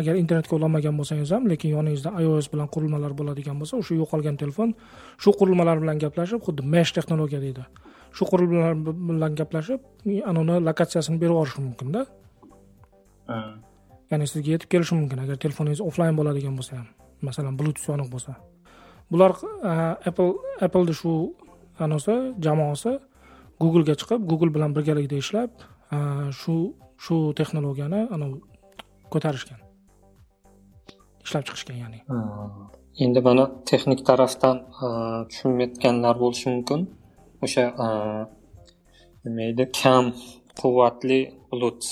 agar internetga ulamagan bo'lsangiz ham lekin yoningizda ios bilan qurilmalar bo'ladigan bo'lsa o'sha yo'qolgan telefon shu qurilmalar bilan gaplashib xuddi mesh texnologiya deydi. Shu qurilmalar bilan gaplashib anavini lokatsiyasini berib yuborishi mumkinda ya'ni sizga yetib kelishi mumkin agar telefoningiz offlayn bo'ladigan bo'lsa ham masalan bluetooth yoniq bo'lsa. Bular apple appleni shu anisi jamoasi googlega chiqib google bilan birgalikda ishlab shu shu texnologiyani anavi ko'tarishgan. Ishlab chiqishgan ya'ni. Endi mana texnik tarafdan tushunmayotganlar bo'lishi mumkin. O'sha nima edi? Kam quvvatli bulut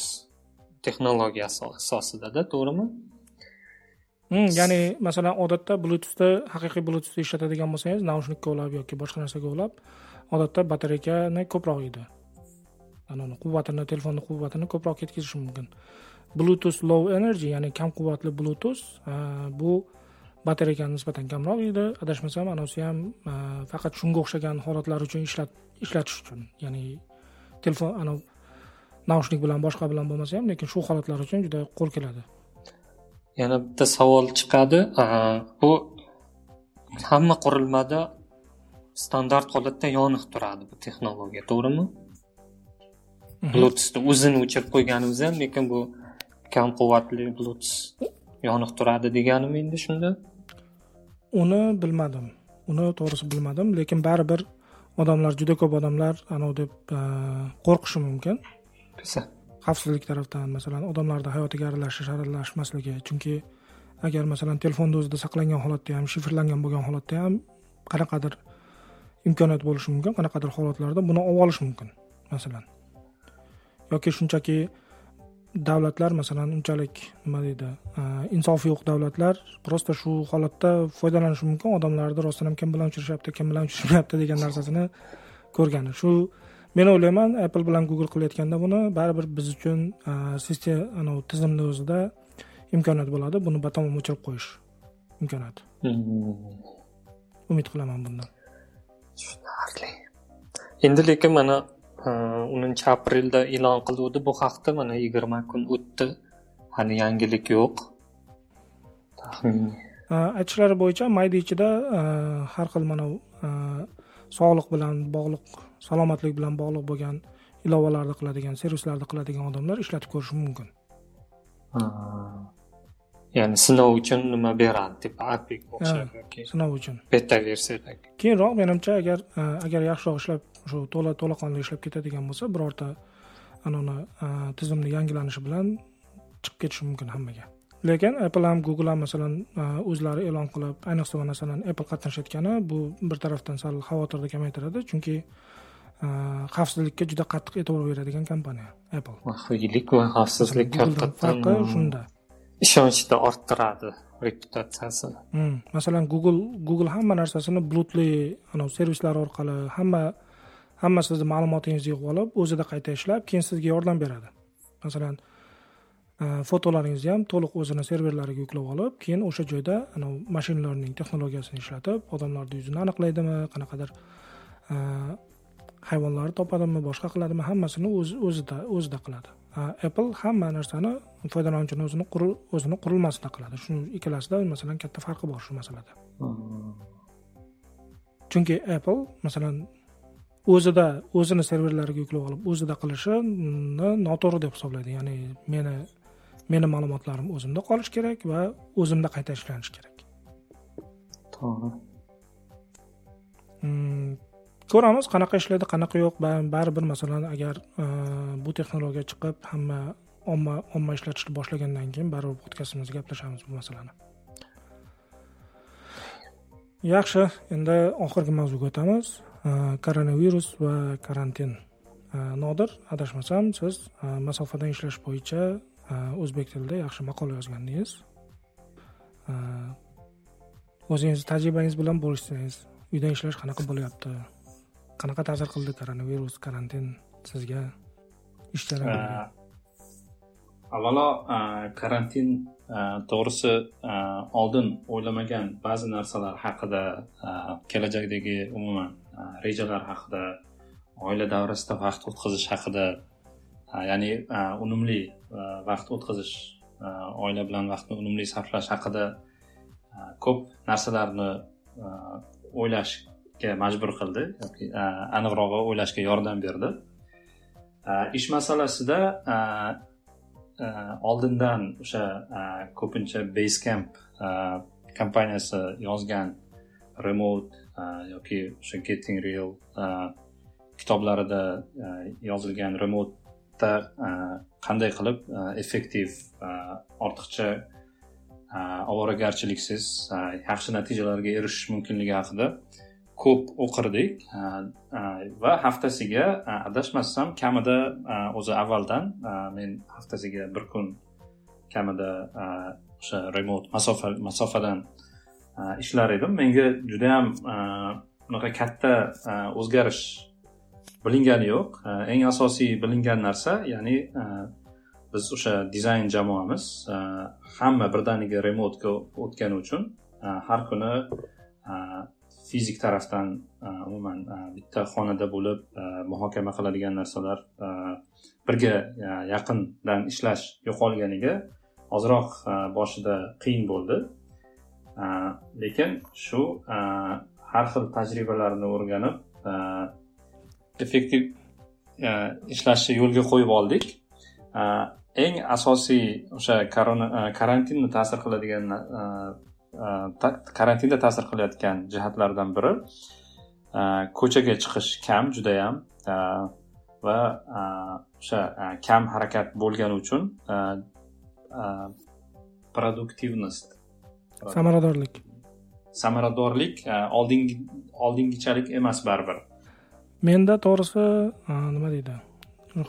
texnologiyasi asosidada to'g'rimi? Hmm, ya'ni masalan odatda bluetoothda haqiqiy bluetoothda ishlatadigan bo'lsangiz naushnikka ulab yoki boshqa narsaga ulab odatda batareykani ko'proq yeydi anani quvvatini telefonni quvvatini ko'proq ketkazishi mumkin. Bluetooth low energy ya'ni kam quvvatli bluetooth e, bu batareykani nisbatan kamroq yeydi adashmasam anavisi ham e, faqat shunga o'xshagan holatlar uchun ishlatish uchun ya'ni telefon anavi naushnik bilan boshqa bilan bo'lmasa ham lekin shu holatlar uchun juda qo'l keladi. Yana bitta savol chiqadi. Bu hamma qurilmada standart holatda yoniq turadi bu texnologiya to'g'rimi? Mhm. bluetoothni o'zini o'chirib qo'yganimiz ham lekin bu kam quvvatli bluetooth yoniq turadi deganimi endi shunda. Uni bilmadim. Uni to'g'risi bilmadim lekin baribir odamlar juda ko'p odamlar anavi deb qo'rqishi mumkin. Xavfsizlik tarafdan masalan odamlarni hayotiga aralashish aralashmasligi chunki agar masalan telefonni o'zida saqlangan holatda ham shifrlangan bo'lgan holatda ham qanaqadir imkoniyat bo'lishi mumkin qanaqadir holatlarda buni olib olish mumkin masalan. Yoki shunchaki davlatlar masalan unchalik nima deydi insofi yo'q davlatlar просто shu holatda foydalanishi mumkin odamlarni rostdan ham kim bilan uchrashyapti kim bilan uchrashmayapti degan narsasini ko'rgani. Shu men o'ylayman apple bilan google qilayotganda buni baribir biz uchun sistema anavi tizimni o'zida imkoniyat bo'ladi buni batamom o'chirib qo'yish imkoniyati. Hmm. umid qilaman bundan tushunarli endi lekin mana o'ninchi aprelda e'lon qiluvdi. Bu haqda mana yigirma kun o'tdi. Hali yangilik yo'q. Aytishlari bo'yicha mayda ichida har xil mana sog'liq bilan bog'liq salomatlik bilan bog'liq bo'lgan ilovalarni qiladigan servislarni qiladigan odamlar ishlatib ko'rishi mumkin ya'ni sinov uchun nima beradi deb apik o'xshab sinov uchun beta versiyadagi keyinroq menimcha agar agar yaxshiroq ishlab shu to'la to'laqonli ishlab ketadigan bo'lsa birorta anavi tizimni yangilanishi bilan chiqib ketishi mumkin hammaga. Lekin apple ham google ham masalan o'zlari e'lon qilib ayniqsa masalan apple qatnashayotgani bu bir tarafdan sal xavotirni kamaytiradi chunki xavfsizlikka juda qattiq e'tibor beradigan kompaniya apple. Maxfiylik va xavfsizlik farqi shunda ishonchni orttiradi reputatsiyasi hmm, masalan google google hamma narsasini bulutli servislar orqali hamma hamma sizni ma'lumotingizni yig'ib olib o'zida qayta ishlab keyin sizga yordam beradi. Masalan e, fotolaringizni ham to'liq o'zini serverlariga yuklab olib keyin o'sha joyda mashin learning texnologiyasini ishlatib odamlarni yuzini aniqlaydimi qanaqadir e, hayvonlarni topadimi boshqa qiladimi hammasini o'zida o'zida qiladi. Apple hamma narsani foydalanuvchini o'zini o'zini qurilmasida qiladi. Shu ikkalasida masalan katta farqi bor shu masalada. Chunki apple masalan o'zida o'zini serverlariga yuklab olib o'zida qilishini noto'g'ri deb hisoblaydi. Ya'ni meni meni ma'lumotlarim o'zimda qolishi kerak va o'zimda qayta ishlanishi kerak. To'g'ri. Hmm, ko'ramiz qanaqa ishlaydi qanaqa yo'q. Baribir masalan agar e, bu texnologiya chiqib hamma omma omma ishlatishni boshlagandan keyin baribir podkastimizda gaplashamiz bu masalani. Yaxshi endi oxirgi mavzuga o'tamiz. E, koronavirus va karantin. E, Nodir adashmasam siz masofadan ishlash bo'yicha o'zbek tilida yaxshi maqola yozgandingiz. O'zingizni tajribangiz bilan bo'lishsangiz uydan ishlash qanaqa bo'lyapti? Qanaqa ta'sir qildi koronavirus karantin sizga ish jarayoniga avvalo karantin to'g'risi oldin o'ylamagan ba'zi narsalar haqida kelajakdagi umuman rejalar haqida oila davrasida vaqt o'tkazish haqida ya'ni unumli vaqt o'tkazish oila bilan vaqtni unumli sarflash haqida ko'p narsalarni o'ylash majbur qildi. Yoki aniqrog'i o'ylashga yordam berdi. Ish masalasida oldindan o'sha ko'pincha basecamp kompaniyasi yozgan remote yoki o'sha getting real kitoblarida yozilgan remotda qanday qilib effektiv ortiqcha ovoragarchiliksiz yaxshi natijalarga erishish mumkinligi haqida ko'p o'qirdik. Va haftasiga adashmasam kamida o'zi avvaldan men haftasiga bir kun kamida o'sha remote masofa masofadan ishlar edim. Menga judayam unaqa katta o'zgarish bilingani yo'q. Eng asosiy bilingan narsa ya'ni biz o'sha dizayn jamoamiz hamma birdaniga remotga o'tgani uchun har kuni fizik tarafdan e, umuman e, bitta xonada bo'lib e, muhokama qiladigan narsalar birga yaqindan ishlash yo'qolganiga ozroq boshida qiyin bo'ldi. Lekin shu har xil tajribalarni o'rganib effektiv ishlashni yo'lga qo'yib oldik. Eng asosiy o'sha karantinni ta'sir qiladigan karantinda ta'sir qilayotgan jihatlardan biri ko'chaga chiqish kam judayam va o'sha kam harakat bo'lgani uchun produktivnost. Samaradorlik. Samaradorlik oldingi oldingichalik emas baribir. Menda to'g'risi nima deydi?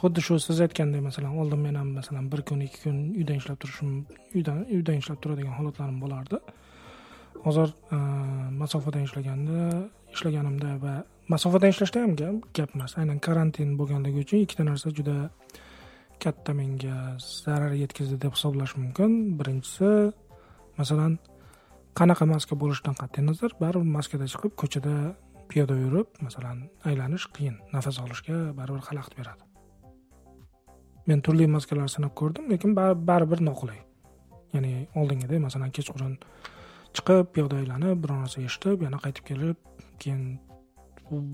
Xuddi shu siz aytgandek masalan oldin men ham masalan bir kun ikki kun uydan ishlab turishim uydan uydan ishlab turadigan holatlarim bo'lardi hozir e, masofadan ishlaganda ishlaganimda va masofadan ishlashda ham gap emas aynan karantin bo'lganligi uchun ikkita narsa juda katta menga zarar yetkazdi deb hisoblash mumkin. Birinchisi masalan qanaqa maska bo'lishidan qat'iy nazar baribir maskada chiqib ko'chada piyoda yurib masalan aylanish qiyin nafas olishga baribir xalaqit beradi. Men turli maskalar sinab ko'rdim lekin baribir noqulay. Ya'ni oldingidek masalan kechqurun chiqib piyoda aylanib biror narsa eshitib yana qaytib kelib keyin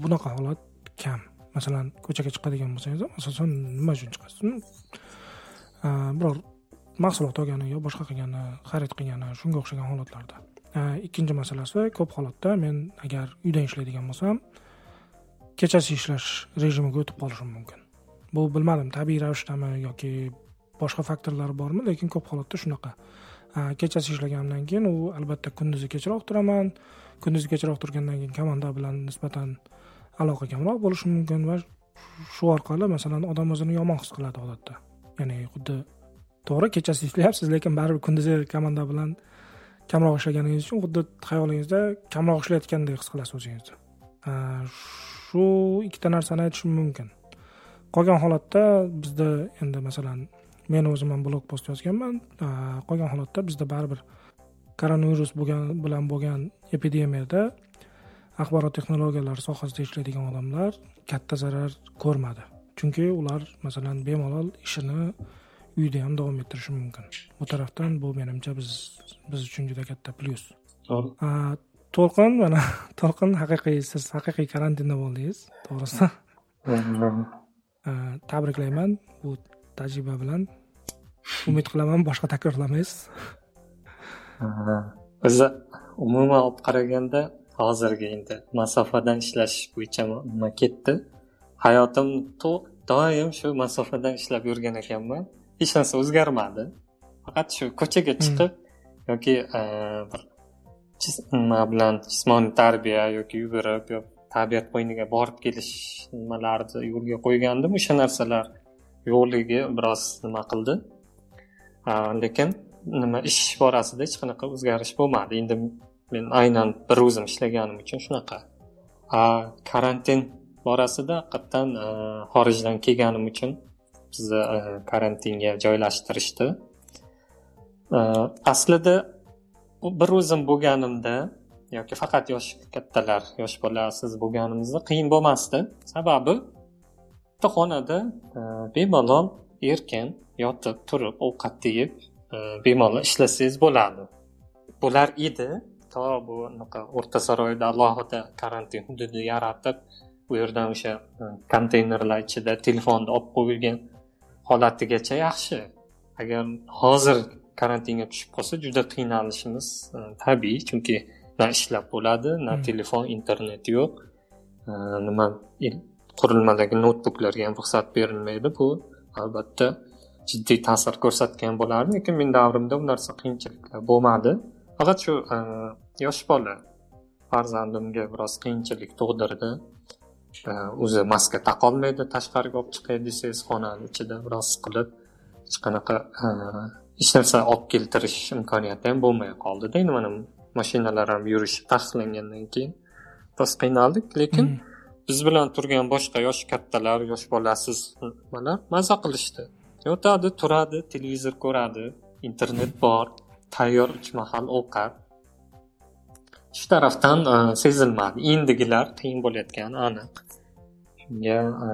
bunaqa holat kam. Masalan ko'chaga chiqadigan bo'lsangiz asosan nima uchun chiqasiz? Hm, biror mahsulot olgani yo boshqa qilgani xarid qilgani shunga o'xshagan holatlarda. Ikkinchi masalasi ko'p holatda men agar uydan ishlaydigan bo'lsam kechasi ishlash rejimiga o'tib qolishim mumkin. Bu bilmadim tabiiy ravishdami yoki boshqa faktorlar bormi lekin ko'p holatda shunaqa. Kechasi ishlaganimdan keyin u albatta kunduzi kechroq turaman. Kunduzi kechroq turgandan keyin komanda bilan nisbatan aloqa kamroq bo'lishi mumkin va shu orqali masalan odam o'zini yomon his qiladi odatda. Ya'ni xuddi to'g'ri kechasi ishlayapsiz lekin baribir kunduzi komanda bilan kamroq ishlaganingiz uchun xuddi xayolingizda kamroq ishlayotgandek his qilasiz o'zingizni shu ikkita narsani aytishim mumkin. Qolgan holatda bizda endi masalan men o'zim ham blog post yozganman qolgan holatda bizda baribir koronavirus bo'lgan bilan bo'lgan epidemiyada axborot texnologiyalari sohasida ishlaydigan odamlar katta zarar ko'rmadi. Chunki ular masalan bemalol ishini uyda ham davom ettirishi mumkin. Bu tarafdan bu menimcha biz biz uchun juda katta plyus to'g'ri to'lqin mana to'lqin haqiqiy siz haqiqiy karantinda bo'ldingiz to'g'risi? Tabriklayman bu tajriba bilan umid qilaman boshqa takrorlamaysiz. O'zi umuman olib qaraganda hozirgi endi masofadan ishlash bo'yicha nima ketdi. Hayotim doim shu masofadan ishlab yurgan ekanman. Hech narsa o'zgarmadi. Faqat shu ko'chaga chiqib yoki bir nima bilan jismoniy tarbiya yoki yugurib yo tabiat qo'yniga borib kelish nimalarni yo'lga qo'ygandim. O'sha narsalar yo'qligi biroz nima qildi lekin nima ish borasida hech qanaqa o'zgarish bo'lmadi. Endi men aynan bir o'zim ishlaganim uchun shunaqa. Karantin borasida haqiqatdan e, xorijdan kelganim uchun bizni e, karantinga joylashtirishdi. E, aslida bir o'zim bo'lganimda yoki faqat yosh kattalar yosh bolasiz bo'lganimizda qiyin bo'lmasdi. Sababi bitta xonada bemalol erkin yotib turib ovqat yeb bemalol ishlasangiz bo'ladi bular edi to bu anaqa o'rta saroyda alohida karantin hududi yaratib u yerdan o'sha konteynerlar ichida telefonni olib qo'yilgan holatigacha yaxshi. Agar hozir karantinga tushib qolsa juda qiynalishimiz tabiiy chunki na ishlab bo'ladi na telefon internet yo'q. Nima qurilmadagi noutbuklarga ham ruxsat berilmaydi. Bu albatta jiddiy ta'sir ko'rsatgan bo'lardi lekin meni davrimda bu narsa qiyinchiliklar bo'lmadi. Faqat shu e, yosh bola farzandimga biroz qiyinchilik tug'dirdi. E, o'zi maska taqolmaydi tashqariga olib chiqay desangiz xonani ichida biroz siqilib hech qanaqa e, hech narsa olib keltirish imkoniyati ham bo'lmay qoldida. Endi mana mashinalar ham yurishi taqiqlangandan keyin biroz qiynaldik lekin hmm. Biz bilan turgan boshqa yoshi kattalar yosh bolasiz nimalar maza qilishdi. Yotadi turadi televizor ko'radi internet bor tayyor uch mahal ovqat. Shu tarafdan e, sezilmadi. Endigilar qiyin bo'layotgani aniq. Shunga e,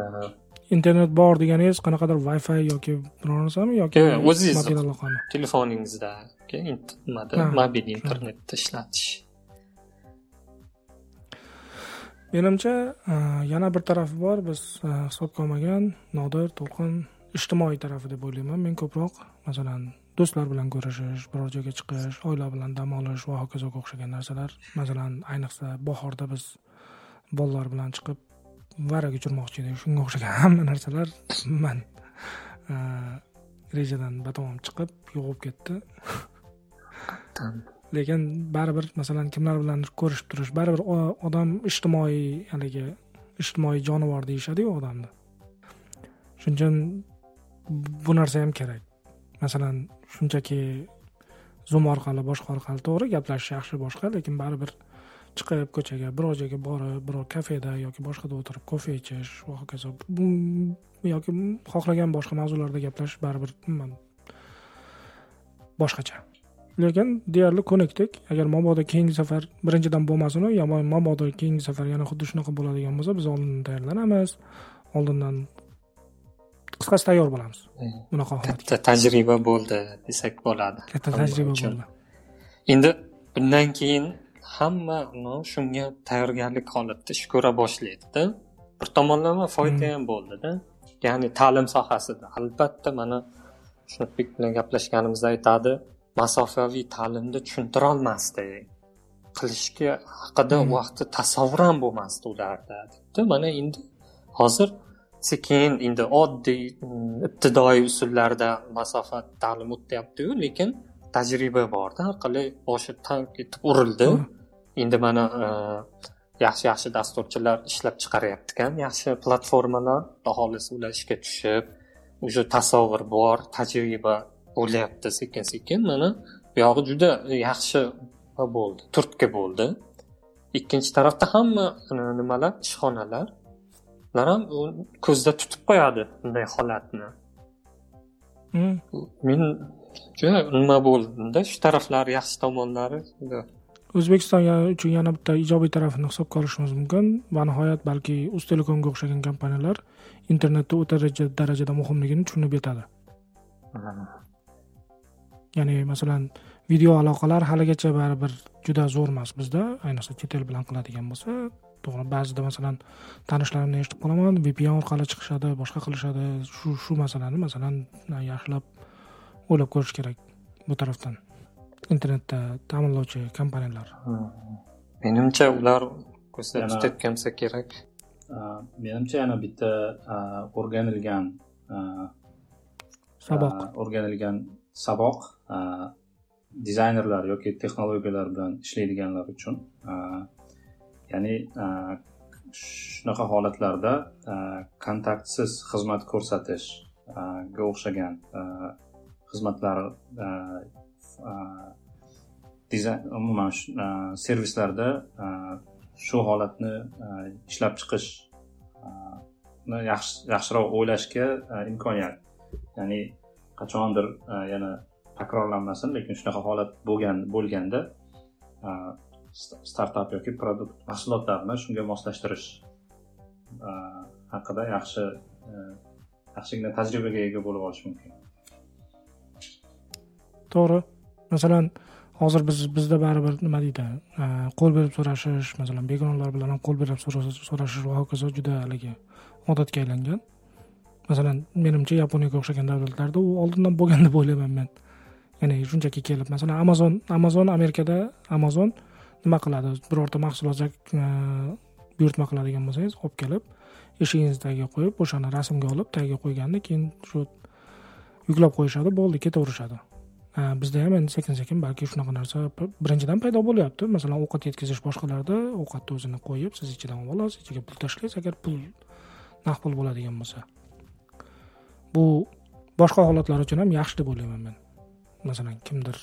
internet bor deganingiz qanaqadir wi fi yoki biror narsami yoki o'zingiz telefoningizda nimada mobil internetda ishlatish menimcha e, yana bir tarafi bor biz e, hisobga olmagan nodir to'lqin ijtimoiy tarafi deb o'ylayman. Men ko'proq masalan do'stlar bilan ko'rishish biror joyga chiqish oila bilan dam olish va hokazoga o'xshagan narsalar. Masalan ayniqsa bahorda biz bolalar bilan chiqib varrak uchirmoqchi edik. Shunga o'xshagan hamma narsalar man e, rejadan batamom chiqib yo'q bo'lib ketdi lekin baribir masalan kimlar bilan ko'rishib turish baribir odam ijtimoiy haligi ijtimoiy jonivor deyishadiyu odamni shuning uchun bu narsa ham kerak. Masalan shunchaki zoom orqali boshqa orqali to'g'ri gaplashish yaxshi boshqa lekin baribir chiqib ko'chaga biror joyga borib biror kafeda yoki boshqada o'tirib kofe ichish va hokazo yoki xohlagan boshqa mavzularda gaplashish baribir boshqacha. Lekin deyarli ko'nikdik. Agar mabodo keyingi safar birinchidan bo'lmasinu yo mabodo keyingi safar yana xuddi shunaqa bo'ladigan bo'lsa biz oldindan tayyorlanamiz. Oldindan qisqasi tayyor bo'lamiz. Bunaqa katta tajriba bo'ldi desak bo'ladi. Katta tajriba bo'ldi. Endi bundan keyin hamma shunga tayyorgarlik holatda ish ko'ra boshlaydida. Bir tomonlama foyda ham bo'ldida. Ya'ni ta'lim sohasida. Albatta mana shunotbek bilan gaplashganimizda aytadi masofaviy ta'limni tushuntirolmasdi. Qilishga haqida vaqti tasavvur ham bo'lmasdi ularda debdi. Mana endi hozir sekin endi oddiy mm, ibtidoiy usullarda masofa ta'lim o'tyaptiyu lekin tajriba borda har qalay boshi tank etib urildi. Endi mana e, yaxshi yaxshi dasturchilar ishlab chiqaryapti ekan yaxshi platformalar xohlasa ular ishga tushib уже tasavvur bor tajriba bo'lyapti sekin sekin. Mana buyog'i juda yaxshi bo'ldi turtki bo'ldi. Ikkinchi tarafda hamma nimalar ishxonalar. Ular ham ko'zda tutib qo'yadi bunday holatni. Hmm. men juda nima bo'ldimda shu taraflari yaxshi tomonlari o'zbekiston uchun yana bitta ijobiy tarafini hisobga olishimiz mumkin. Va nihoyat balki uztelekomga o'xshagan kompaniyalar internetni o'ta darajada muhimligini tushunib yetadi ya'ni masalan video aloqalar haligacha baribir juda zo'r emas bizda. Ayniqsa chet el bilan qiladigan bo'lsa to'g'ri ba'zida masalan tanishlarimdan eshitib qolaman vpn orqali chiqishadi boshqa qilishadi. Shu shu masalani masalan yaxshilab o'ylab ko'rish kerak bu tarafdan. Internetda ta'minlovchi kompaniyalar. Menimcha ular ko'zda tutayotgan bo'lsa kerak. Menimcha yana bitta o'rganilgan saboq. o'rganilgan saboq Э, dizaynerlar yoki texnologiyalar bilan ishlaydiganlar uchun э, ya'ni э, shunaqa holatlarda kontaktsiz xizmat ko'rsatishga o'xshagan xizmatlar e, umuman e, servislarda e, shu holatni ishlab chiqish yaxshiroq o'ylashga imkoniyat ya'ni qachondir yana takrorlanmasin lekin shunaqa holat bo'lgan bo'lganda startap yoki produkt mahsulotlarni shunga moslashtirish haqida yaxshi e, yaxshigina tajribaga ega bo'lib olish mumkin. To'g'ri. Masalan hozir biz bizda baribir nima deydi qo'l berib so'rashish masalan begonalar bilan ham qo'l berib so'rashish va hokazo juda haligi odatga aylangan. Masalan menimcha yaponiyaga o'xshagan davlatlarda u oldindan bo'lgan deb o'ylayman men. Ya'ni shunchaki kelib masalan amazon amazon amerikada amazon nima qiladi? Birorta mahsulot e, buyurtma qiladigan bo'lsangiz olib kelib eshigingizni tagiga qo'yib o'shani rasmga olib tagiga qo'yganda keyin shu yuklab qo'yishadi bo'ldi ketaverishadi. E, bizda ham endi sekin sekin balki shunaqa narsa birinchidan paydo bo'lyapti. Masalan ovqat yetkazish boshqalarda ovqatni o'zini qo'yib siz ichidan olib olasiz ichiga pul tashlaysiz agar pul naqd pul bo'ladigan bo'lsa. Bu boshqa holatlar uchun ham yaxshi deb o'ylayman men. Masalan kimdir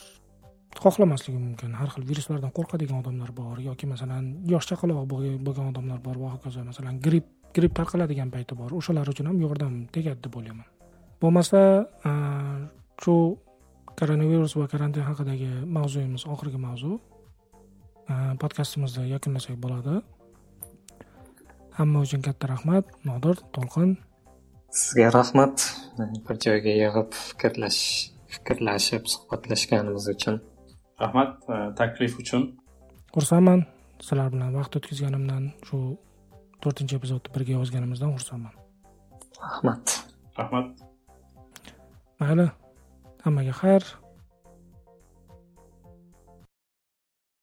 xohlamasligi mumkin har xil viruslardan qo'rqadigan odamlar bor yoki masalan yosh chaqaloq bo'lgan odamlar bor va hokazo masalan gripp gripp tarqaladigan payti bor o'shalar uchun ham yordam tegadi deb o'ylayman. Bo'lmasa shu koronavirus va karantin haqidagi mavzuyimiz oxirgi mavzu podkastimizni yakunlasak bo'ladi. Hamma uchun katta rahmat nodir to'lqin. Sizga rahmat. Bir joyga yig'ib fikrlash fikrlashib suhbatlashganimiz uchun. Rahmat e, taklif uchun. Xursandman. Sizlar bilan vaqt o'tkazganimdan shu to'rtinchi epizodni birga yozganimizdan xursandman. Rahmat. Rahmat. Mayli. Hammaga xayr